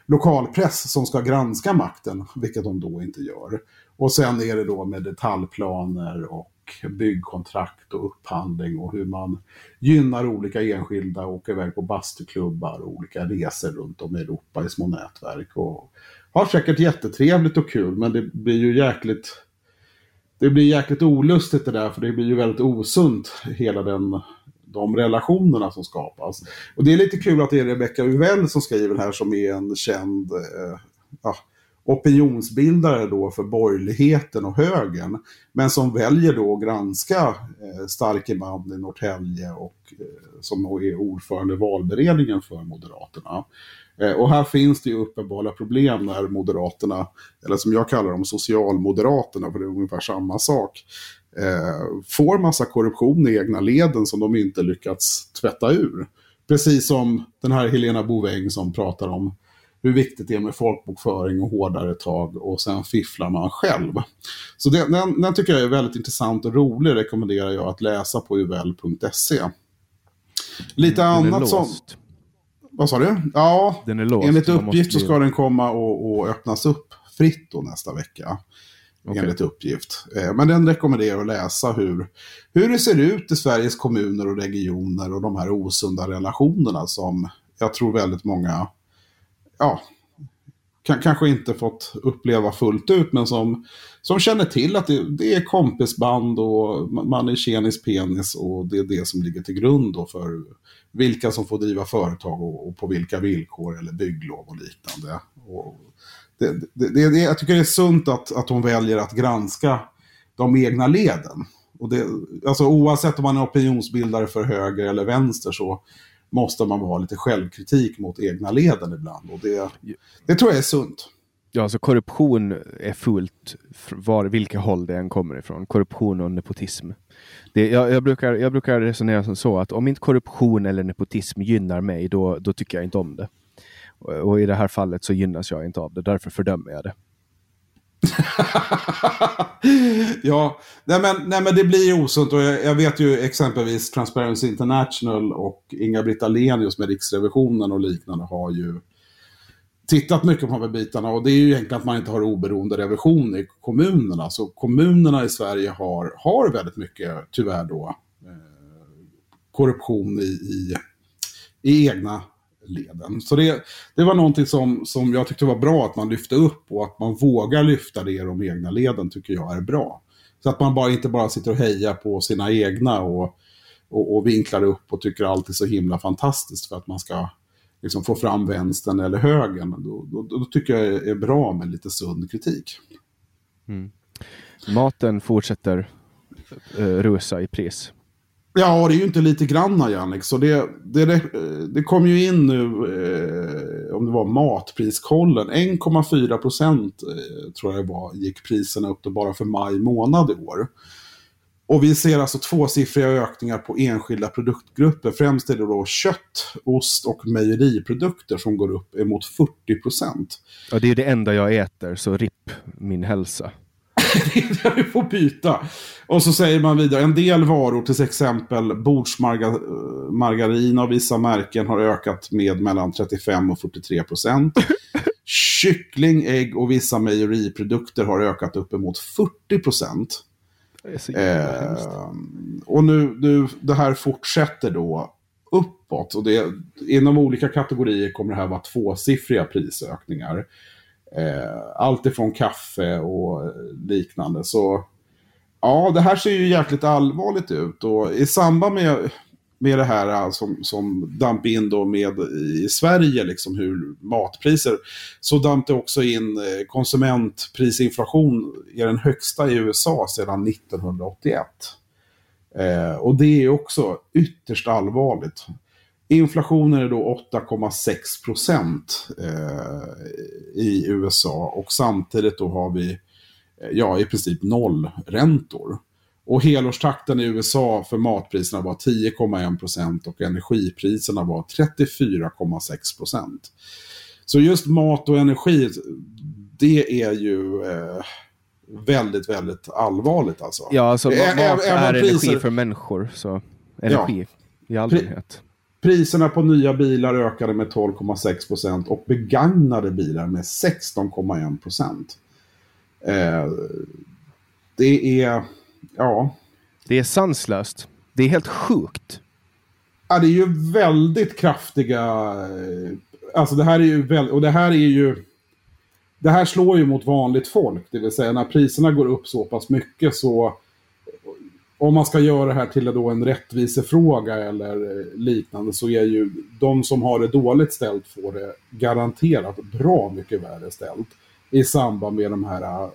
lokalpress som ska granska makten, vilket de då inte gör. Och sen är det då med detaljplaner och byggkontrakt och upphandling och hur man gynnar olika enskilda och åker iväg på bastuklubbar och olika resor runt om i Europa i små nätverk. Och har säkert jättetrevligt och kul men det blir ju jäkligt det blir jäkligt olustigt det där för det blir ju väldigt osunt hela den de relationerna som skapas. Och det är lite kul att det är Rebecca Uvell som skriver här som är en känd eh, ja, opinionsbildare då för borgerligheten och högern. Men som väljer då att granska eh, starke man i Norrtälje och eh, som är ordförande i valberedningen för Moderaterna. Eh, och här finns det ju uppenbara problem när Moderaterna, eller som jag kallar dem Socialmoderaterna, för det är ungefär samma sak, eh, får massa korruption i egna leden som de inte lyckats tvätta ur. Precis som den här Helena Bouveng som pratar om hur viktigt det är med folkbokföring och hårdare tag och sen fifflar man själv. Så det, den, den tycker jag är väldigt intressant och rolig, rekommenderar jag att läsa på uvl.se. Lite
Den
annat som... Vad sa du? Ja,
Den är låst.
enligt uppgift så ska den komma och, och öppnas upp fritt då nästa vecka.
Okej.
Enligt uppgift. Eh, Men den rekommenderar att läsa hur, hur det ser ut i Sveriges kommuner och regioner och de här osunda relationerna som jag tror väldigt många, ja, kan, kanske inte fått uppleva fullt ut, men som, som känner till att det, det är kompisband och man är tjenis penis och det är det som ligger till grund då för vilka som får driva företag och, och på vilka villkor eller bygglov och liknande. Och det, det, det, jag tycker det är sunt att, att hon väljer att granska de egna leden. Och det, alltså oavsett om man är opinionsbildare för höger eller vänster så måste man ha lite självkritik mot egna leden ibland. Och det, det tror jag är sunt.
Ja, alltså korruption är fullt var, vilka håll det än kommer ifrån. Korruption och nepotism. Det, jag, jag, brukar, jag brukar resonera som så att om inte korruption eller nepotism gynnar mig, då, då tycker jag inte om det. Och, och i det här fallet så gynnas jag inte av det, därför fördömer jag det. (laughs)
ja, nej men, nej men det blir osunt och jag, jag vet ju exempelvis Transparency International och Inga-Britt Ahlenius med Riksrevisionen och liknande har ju tittat mycket på de här bitarna och det är ju egentligen att man inte har oberoende revision i kommunerna. Så kommunerna i Sverige har, har väldigt mycket, tyvärr då, eh, korruption i, i, i egna leden. Så det, det var någonting som, som jag tyckte var bra att man lyfte upp och att man vågar lyfta det i de egna leden tycker jag är bra. Så att man bara inte bara sitter och hejar på sina egna och, och, och vinklar upp och tycker allt är så himla fantastiskt för att man ska liksom få fram vänstern eller högern. Då, då, då tycker jag det är bra med lite sund kritik. Mm.
Maten fortsätter eh, rusa i pris.
Ja, det är ju inte lite granna Jannik. Så det, det, det, kom ju in nu, eh, om det var matpriskollen, 1,4 procent eh, tror jag det var, gick priserna upp då bara för maj månad i år. Och vi ser alltså tvåsiffriga ökningar på enskilda produktgrupper. Främst är det då kött, ost och mejeriprodukter som går upp emot 40 procent.
Ja, det är det enda jag äter, så ripp min hälsa. (laughs)
Du får byta. Och så säger man vidare, en del varor, till exempel bordsmargarin av vissa märken har ökat med mellan 35 och 43 procent. (laughs) Kyckling, ägg och vissa mejeriprodukter har ökat uppemot 40 procent. Eh, och nu, nu, det här fortsätter då uppåt. Och det, inom olika kategorier kommer det här vara tvåsiffriga prisökningar. Eh, allt ifrån kaffe och liknande. Så ja, det här ser ju jäkligt allvarligt ut. Och i samband med, med det här eh, som, som damp in då med i Sverige, liksom hur matpriser, så damp det också in eh, konsumentprisinflation är den högsta i USA sedan 1981. Eh, och det är också ytterst allvarligt. Inflationen är då 8,6 procent eh, i USA och samtidigt då har vi eh, ja, i princip noll räntor. Och helårstakten i USA för matpriserna var 10,1 procent och energipriserna var 34,6 procent. Så just mat och energi, det är ju eh, väldigt, väldigt allvarligt alltså.
Ja, alltså mat
ä- även
är energi
priser-
för människor, så energi i allmänhet.
Priserna på nya bilar ökade med 12,6 procent och begagnade bilar med 16,1 procent. Eh, det är, ja,
Det är sanslöst. Det är helt sjukt.
Ja, det är ju väldigt kraftiga... eh, Alltså det här är ju väldigt... Och det här är ju... Det här slår ju mot vanligt folk. Det vill säga när priserna går upp så pass mycket så... Om man ska göra det här till då en rättvisefråga eller liknande så är ju de som har det dåligt ställt får det garanterat bra mycket värre ställt i samband med, de här,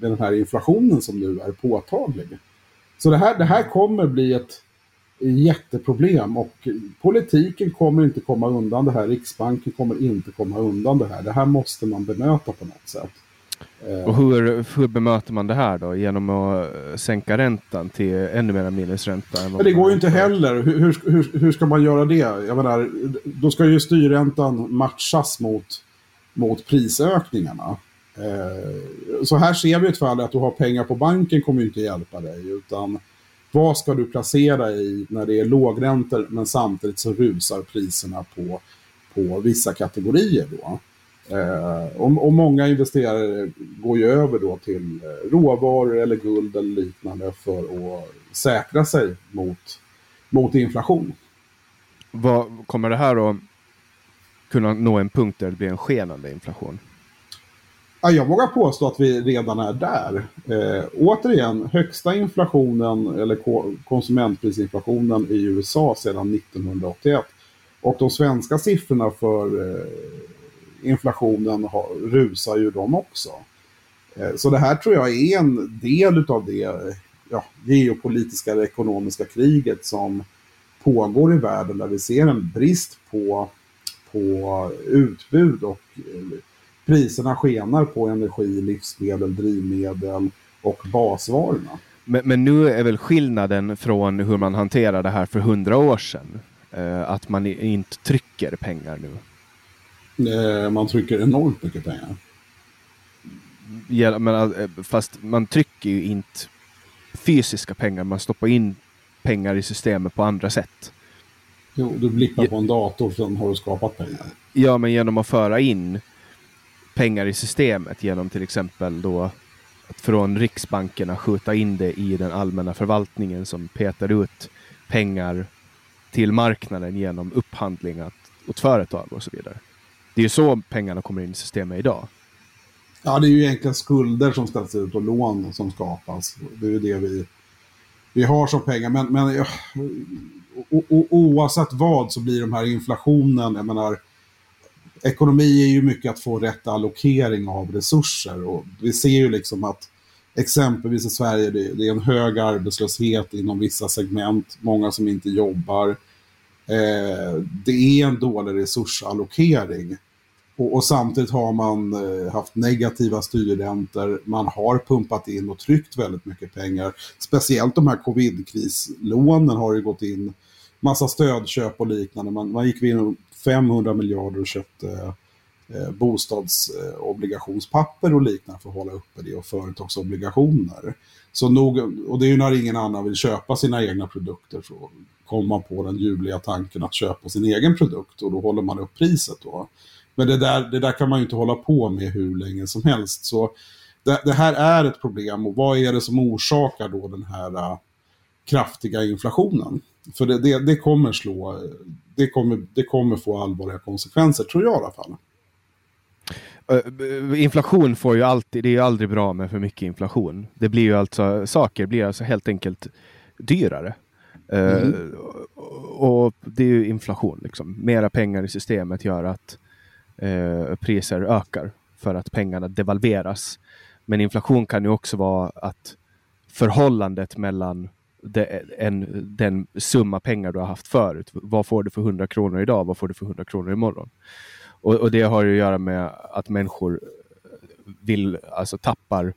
med den här inflationen som nu är påtaglig. Så det här, det här kommer bli ett jätteproblem och politiken kommer inte komma undan det här. Riksbanken kommer inte komma undan det här. Det här måste man bemöta på något sätt. Eh,
Och hur, hur bemöter man det här då? Genom att eh, sänka räntan till ännu mer minusränta? än
Men det går ju inte heller. Hur, hur, hur, hur ska man göra det? Jag menar, då ska ju styrräntan matchas mot, mot prisökningarna. Eh, så här ser vi ett fall att du har pengar på banken kommer ju inte hjälpa dig. Utan vad ska du placera i när det är lågräntor men samtidigt så rusar priserna på, på vissa kategorier då. Eh, och, och många investerare går ju över då till eh, råvaror eller guld eller liknande för att säkra sig mot, mot inflation.
Vad, kommer det här att kunna nå en punkt där det blir en skenande inflation?
Ja, jag vågar påstå att vi redan är där. Eh, återigen, högsta inflationen eller ko- konsumentprisinflationen i USA sedan 1981. Och de svenska siffrorna för eh, inflationen har, rusar ju de också. Eh, så det här tror jag är en del av det ja, geopolitiska eller ekonomiska kriget som pågår i världen där vi ser en brist på, på utbud och eh, priserna skenar på energi, livsmedel, drivmedel och basvarorna.
Men, men nu är väl skillnaden från hur man hanterade det här för hundra år sedan eh, att man inte trycker pengar nu.
Eh, Man trycker enormt mycket pengar.
Ja, men, eh, fast man trycker ju inte fysiska pengar, man stoppar in pengar i systemet på andra sätt.
Jo, du blippar på en dator, sen har du skapat pengar.
Ja, men genom att föra in pengar i systemet genom till exempel då att från Riksbankerna skjuta in det i den allmänna förvaltningen som petar ut pengar till marknaden genom upphandling åt företag och så vidare. Det är ju så pengarna kommer in i systemet idag.
Ja, det är ju egentligen skulder som ställs ut och lån som skapas. Det är ju det vi, vi har som pengar. Men, men ja, o, o, oavsett vad så blir de här inflationen, jag menar, ekonomi är ju mycket att få rätt allokering av resurser. Och vi ser ju liksom att exempelvis i Sverige, det, det är en hög arbetslöshet inom vissa segment, många som inte jobbar. Eh, det är en dålig resursallokering. Och, och samtidigt har man eh, haft negativa styrräntor. Man har pumpat in och tryckt väldigt mycket pengar. Speciellt de här covid-krislånen har ju gått in massa stödköp och liknande. Man, man gick in 500 miljarder och köpte eh, bostadsobligationspapper eh, och liknande för att hålla uppe det och företagsobligationer. Så nog, och det är ju när ingen annan vill köpa sina egna produkter så komma man på den ljuvliga tanken att köpa sin egen produkt och då håller man upp priset då. Men det där, det där kan man ju inte hålla på med hur länge som helst. Så det, det här är ett problem och vad är det som orsakar då den här äh, kraftiga inflationen? För det, det, det kommer slå, det kommer, det kommer få allvarliga konsekvenser, tror jag i alla fall.
Inflation får ju alltid, det är ju aldrig bra med för mycket inflation. Det blir ju alltså, saker blir alltså helt enkelt dyrare. Eh,
Mm.
och det är ju inflation liksom. Mera pengar i systemet gör att eh, priser ökar för att pengarna devalveras. Men inflation kan ju också vara att förhållandet mellan det, en, den summa pengar du har haft förut. Vad får du för 100 kronor idag? Vad får du för 100 kronor imorgon? Och, och det har ju att göra med att människor vill, alltså tappar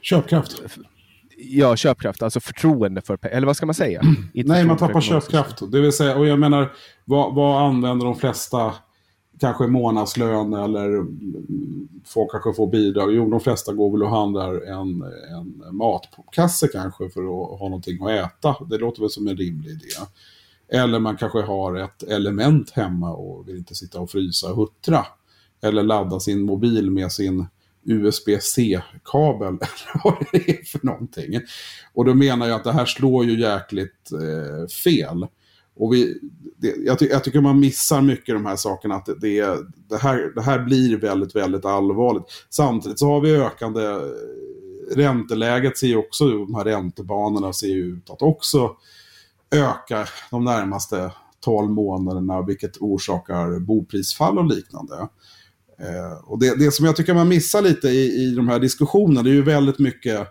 Köpkraft.
Ja, köpkraft, alltså förtroende för pengar. Eller vad ska man säga? (clears throat) Inte
Nej, man tappar köpkraft. Det vill säga, och jag menar, vad, vad använder de flesta kanske månadslön eller folk kanske får bidrag? Jo, de flesta går väl och handlar en, en matkasse kanske för att ha någonting att äta. Det låter väl som en rimlig idé. Eller man kanske har ett element hemma och vill inte sitta och frysa och huttra. Eller ladda sin mobil med sin USB-C-kabel (laughs) eller vad det är för någonting. Och då menar jag att det här slår ju jäkligt eh, fel. Och vi, det, jag, ty jag, tycker man missar mycket de här sakerna. Att det, det, det, här, det här blir väldigt, väldigt allvarligt. Samtidigt så har vi ökande eh, ränteläget ser ju också, de här räntebanorna ser ju ut att också öka de närmaste 12 månaderna, vilket orsakar boprisfall och liknande. Eh, och det, det som jag tycker man missar lite i, i de här diskussionerna, det är ju väldigt mycket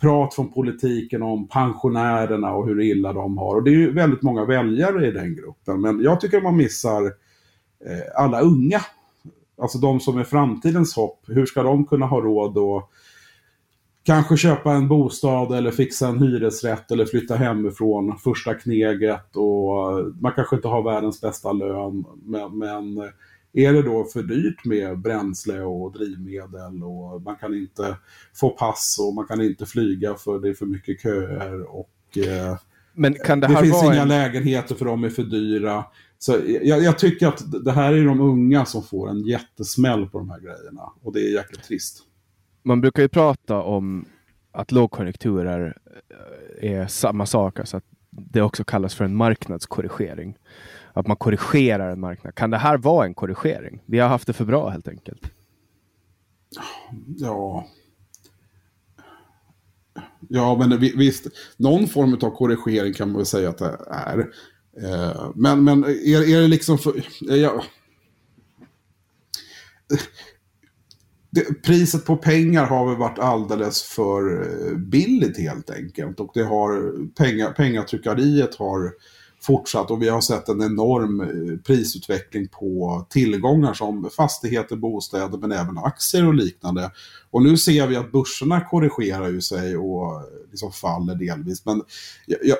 prat från politiken om pensionärerna och hur illa de har. Och det är ju väldigt många väljare i den gruppen. Men jag tycker man missar eh, alla unga. Alltså de som är framtidens hopp. Hur ska de kunna ha råd att kanske köpa en bostad eller fixa en hyresrätt eller flytta hemifrån första kneget. Och man kanske inte har världens bästa lön. Men, men är det då för dyrt med bränsle och drivmedel och man kan inte få pass och man kan inte flyga för det är för mycket köer och eh,
Men kan det,
det
här
finns
vara
inga
en...
lägenheter för de är för dyra. Så jag, jag, tycker att det här är de unga som får en jättesmäll på de här grejerna och det är jäkligt trist.
Man brukar ju prata om att lågkonjunkturer eh, är samma sak, alltså att det också kallas för en marknadskorrigering att man korrigerar en marknad. Kan det här vara en korrigering? Vi har haft det för bra helt enkelt.
Ja. Ja, men visst, någon form av korrigering kan man väl säga att det är. Eh, men, men är, är det liksom för... Ja, det, priset på pengar har väl varit alldeles för eh, billigt helt enkelt. Och det har, pengar, pengatryckeriet har fortsatt och vi har sett en enorm eh, prisutveckling på tillgångar som fastigheter, bostäder men även aktier och liknande. Och nu ser vi att börserna korrigerar ju sig och eh, liksom faller delvis. Men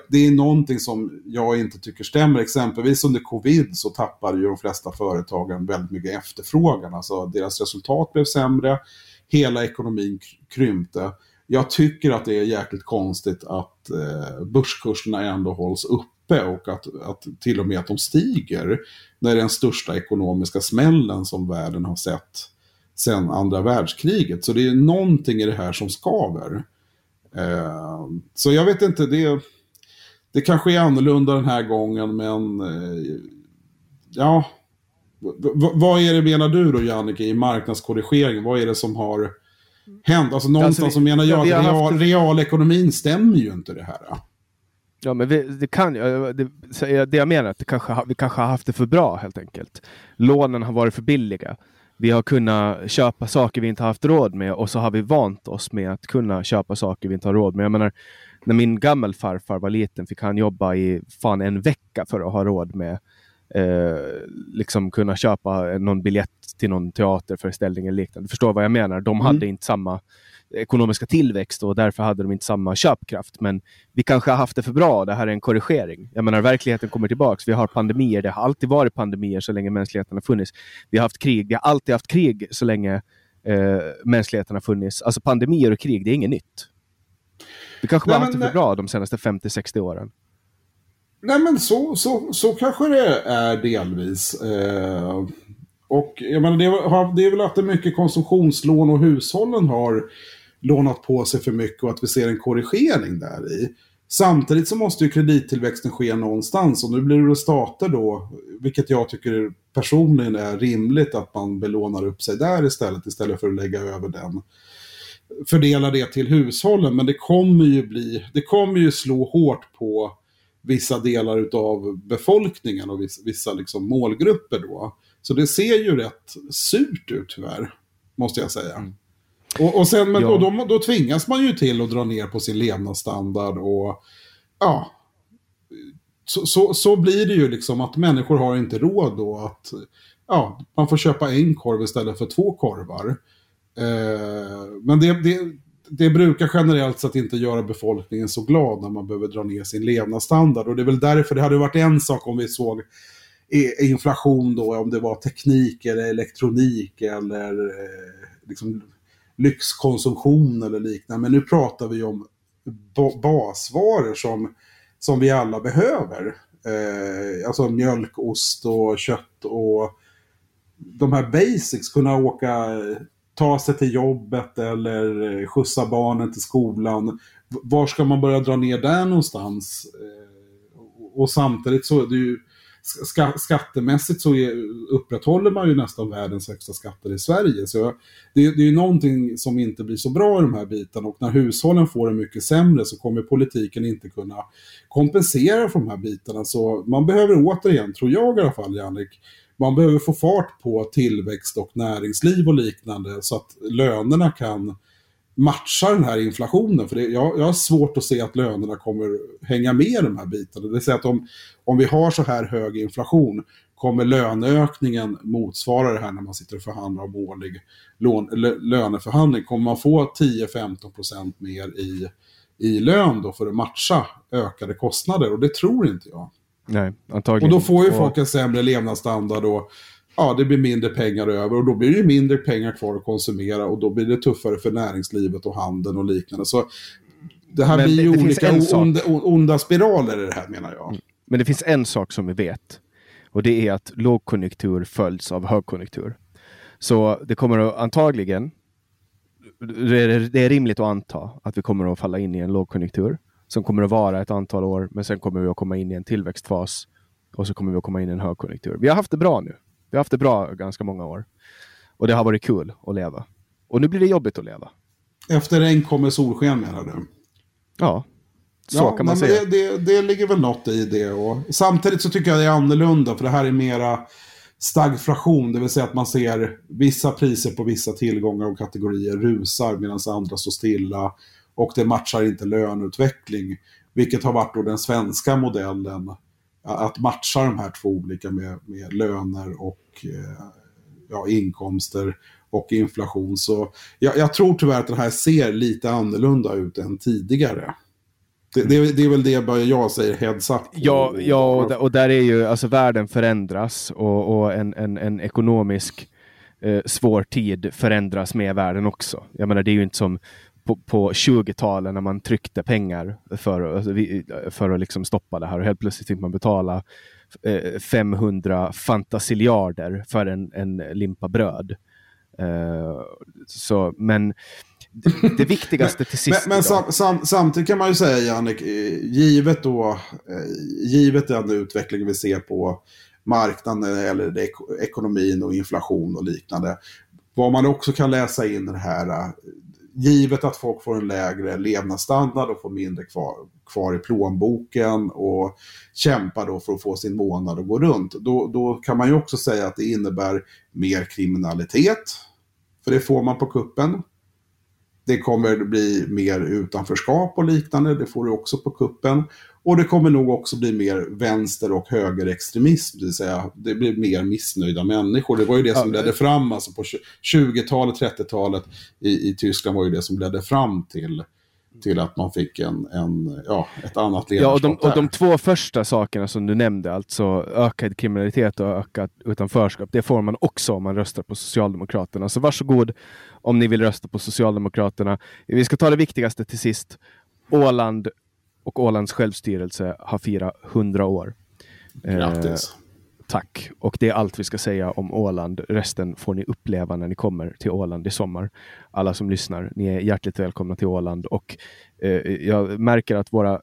det är någonting som jag inte tycker stämmer. Exempelvis under covid så tappade ju de flesta företagen väldigt mycket efterfrågan. Alltså deras resultat blev sämre, hela ekonomin krympte. Jag tycker att det är jäkligt konstigt att eh, börskurserna ändå hålls upp uppe och att, att till och med att de stiger. När det är den största ekonomiska smällen som världen har sett sedan andra världskriget. Så det är någonting i det här som skaver. Eh, så jag vet inte, det, det kanske är annorlunda den här gången men eh, ja. V vad är det menar du då Jannike i marknadskorrigering? Vad är det som har hänt? Alltså någonstans alltså, så menar jag att real, haft... realekonomin stämmer ju inte det här.
Ja, men vi, det kan det, det jag menar, att det kanske, vi kanske har haft det för bra helt enkelt. Lånen har varit för billiga. Vi har kunnat köpa saker vi inte haft råd med och så har vi vant oss med att kunna köpa saker vi inte har råd med. Jag menar, när min gammelfarfar var liten fick han jobba i fan en vecka för att ha råd med eh, liksom kunna köpa någon biljett till någon teaterföreställning eller liknande. Du förstår vad jag menar? De hade mm. inte samma ekonomiska tillväxt och därför hade de inte samma köpkraft. Men vi kanske har haft det för bra. Det här är en korrigering. Jag menar, verkligheten kommer tillbaks. Vi har pandemier. Det har alltid varit pandemier så länge mänskligheten har funnits. Vi har haft krig. Vi har alltid haft krig så länge eh, mänskligheten har funnits. Alltså pandemier och krig, det är inget nytt. Vi kanske bara har haft det för bra de senaste 50-60 åren.
Nej men så, så, så kanske det är delvis. Eh, och jag menar, det, har, det är väl att det mycket konsumtionslån och hushållen har lånat på sig för mycket och att vi ser en korrigering där i. Samtidigt så måste ju kredittillväxten ske någonstans och nu blir det stater då, vilket jag tycker personligen är rimligt att man belånar upp sig där istället, istället för att lägga över den. Fördela det till hushållen, men det kommer ju bli, det kommer ju slå hårt på vissa delar av befolkningen och vissa, vissa liksom målgrupper då. Så det ser ju rätt surt ut tyvärr, måste jag säga. Mm. Och, och, sen, men, ja. och då, då tvingas man ju till att dra ner på sin levnadsstandard och ja, så, så, så, blir det ju liksom att människor har inte råd då att ja, man får köpa en korv istället för två korvar. Eh, men det, det, det brukar generellt sett inte göra befolkningen så glad när man behöver dra ner sin levnadsstandard. Och det är väl därför det hade varit en sak om vi såg inflation då, om det var teknik eller elektronik eller eh, liksom lyxkonsumtion eller liknande. Men nu pratar vi om basvaror som, som vi alla behöver. Eh, alltså mjölk, ost och kött och de här basics, kunna åka ta sig till jobbet eller eh, skjutsa barnen till skolan. Var ska man börja dra ner där någonstans? Eh, och samtidigt så är det ju ska, skattemässigt så är, upprätthåller man ju nästan världens högsta skatter i Sverige. Så det, det är ju någonting som inte blir så bra i de här bitarna och när hushållen får det mycket sämre så kommer politiken inte kunna kompensera för de här bitarna. Så man behöver återigen, tror jag i alla fall Jannik, man behöver få fart på tillväxt och näringsliv och liknande så att lönerna kan matcha den här inflationen. För det, jag, jag har svårt att se att lönerna kommer hänga med i de här bitarna. Det vill säga att om, om vi har så här hög inflation kommer löneökningen motsvara det här när man sitter och förhandlar om årlig lån, löneförhandling. Kommer man få 10-15% mer i, i lön då för att matcha ökade kostnader? Och det tror inte jag.
Nej, antagligen.
Och då får ju folk en sämre levnadsstandard och ja, det blir mindre pengar över och då blir det mindre pengar kvar att konsumera och då blir det tuffare för näringslivet och handeln och liknande. Så det här Men blir ju olika onda, onda spiraler i det här menar jag. Mm.
Men det finns en sak som vi vet och det är att lågkonjunktur följs av högkonjunktur. Så det kommer att antagligen, det är rimligt att anta att vi kommer att falla in i en lågkonjunktur som kommer att vara ett antal år, men sen kommer vi att komma in i en tillväxtfas och så kommer vi att komma in i en högkonjunktur. Vi har haft det bra nu. Vi har haft det bra ganska många år. Och det har varit kul att leva. Och nu blir det jobbigt att leva.
Efter regn kommer solsken menar du?
Ja, så
ja,
kan man säga.
Det, det, det, ligger väl något i det. Och samtidigt så tycker jag det är annorlunda, för det här är mera stagflation, det vill säga att man ser vissa priser på vissa tillgångar och kategorier rusar medan andra står stilla. Och det matchar inte löneutveckling, vilket har varit då den svenska modellen att matcha de här två olika med, med löner och eh, ja, inkomster och inflation. Så jag, jag, tror tyvärr att det här ser lite annorlunda ut än tidigare. Det, det, det är väl det jag säger, heads up.
Ja, ja och, och där är ju, alltså världen förändras och, och en, en, en ekonomisk eh, svår tid förändras med världen också. Jag menar, det är ju inte som på, på 20-talet när man tryckte pengar för, alltså, för att liksom stoppa det här och helt plötsligt fick man betala 500 eh, fantasiliarder för en, en limpa bröd. Uh, så, men det, det viktigaste till (laughs) sist.
Men, men sam, sam, samtidigt kan man ju säga, Jannik, eh, givet, då, givet den utveckling vi ser på marknaden eller ekonomin och inflation och liknande. Vad man också kan läsa in i det här, givet att folk får en lägre levnadsstandard och får mindre kvar, kvar i plånboken och kämpar då för att få sin månad att gå runt, då, då kan man ju också säga att det innebär mer kriminalitet. För det får man på kuppen. Det kommer bli mer utanförskap och liknande, det får du också på kuppen. Och det kommer nog också bli mer vänster och högerextremism, det vill säga det blir mer missnöjda människor. Det var ju det som ledde fram, alltså på 20-talet, 30-talet i, i Tyskland var ju det som ledde fram till till att man fick en, en, ja, ett annat ledarskap.
Ja, och de, och de två första sakerna som du nämnde, alltså ökad kriminalitet och ökat utanförskap, det får man också om man röstar på Socialdemokraterna. Så varsågod om ni vill rösta på Socialdemokraterna. Vi ska ta det viktigaste till sist. Åland och Ålands självstyrelse har firat 100 år.
Grattis! Eh,
tack! Och det är allt vi ska säga om Åland. Resten får ni uppleva när ni kommer till Åland i sommar. Alla som lyssnar, ni är hjärtligt välkomna till Åland. Och eh, jag märker att våra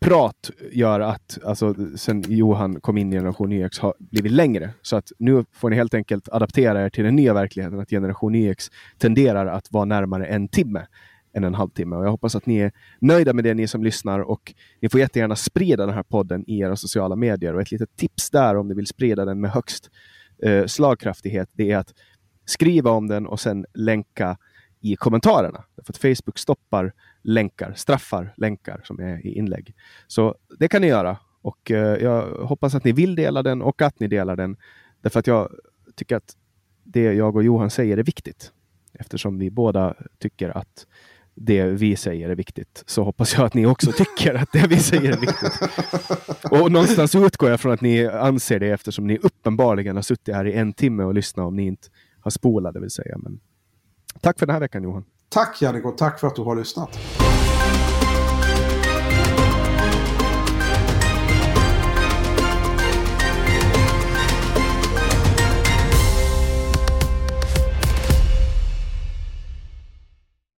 prat gör att, alltså sen Johan kom in i Generation YX har blivit längre. Så att nu får ni helt enkelt adaptera er till den nya verkligheten, att Generation YX tenderar att vara närmare en timme än en halvtimme. Och jag hoppas att ni är nöjda med det, ni som lyssnar. Och ni får jättegärna sprida den här podden i era sociala medier. Och ett litet tips där om ni vill sprida den med högst eh, slagkraftighet, det är att skriva om den och sen länka i kommentarerna. För att Facebook stoppar länkar, straffar länkar som är i inlägg. Så det kan ni göra. Och eh, jag hoppas att ni vill dela den och att ni delar den. Därför att jag tycker att det jag och Johan säger är viktigt. Eftersom vi båda tycker att det vi säger är viktigt, så hoppas jag att ni också tycker att det vi säger är viktigt. Och någonstans utgår jag från att ni anser det eftersom ni uppenbarligen har suttit här i en timme och lyssnat om ni inte har spolat, det vill säga. Men tack för den här veckan Johan.
Tack Jannik och tack för att du har lyssnat.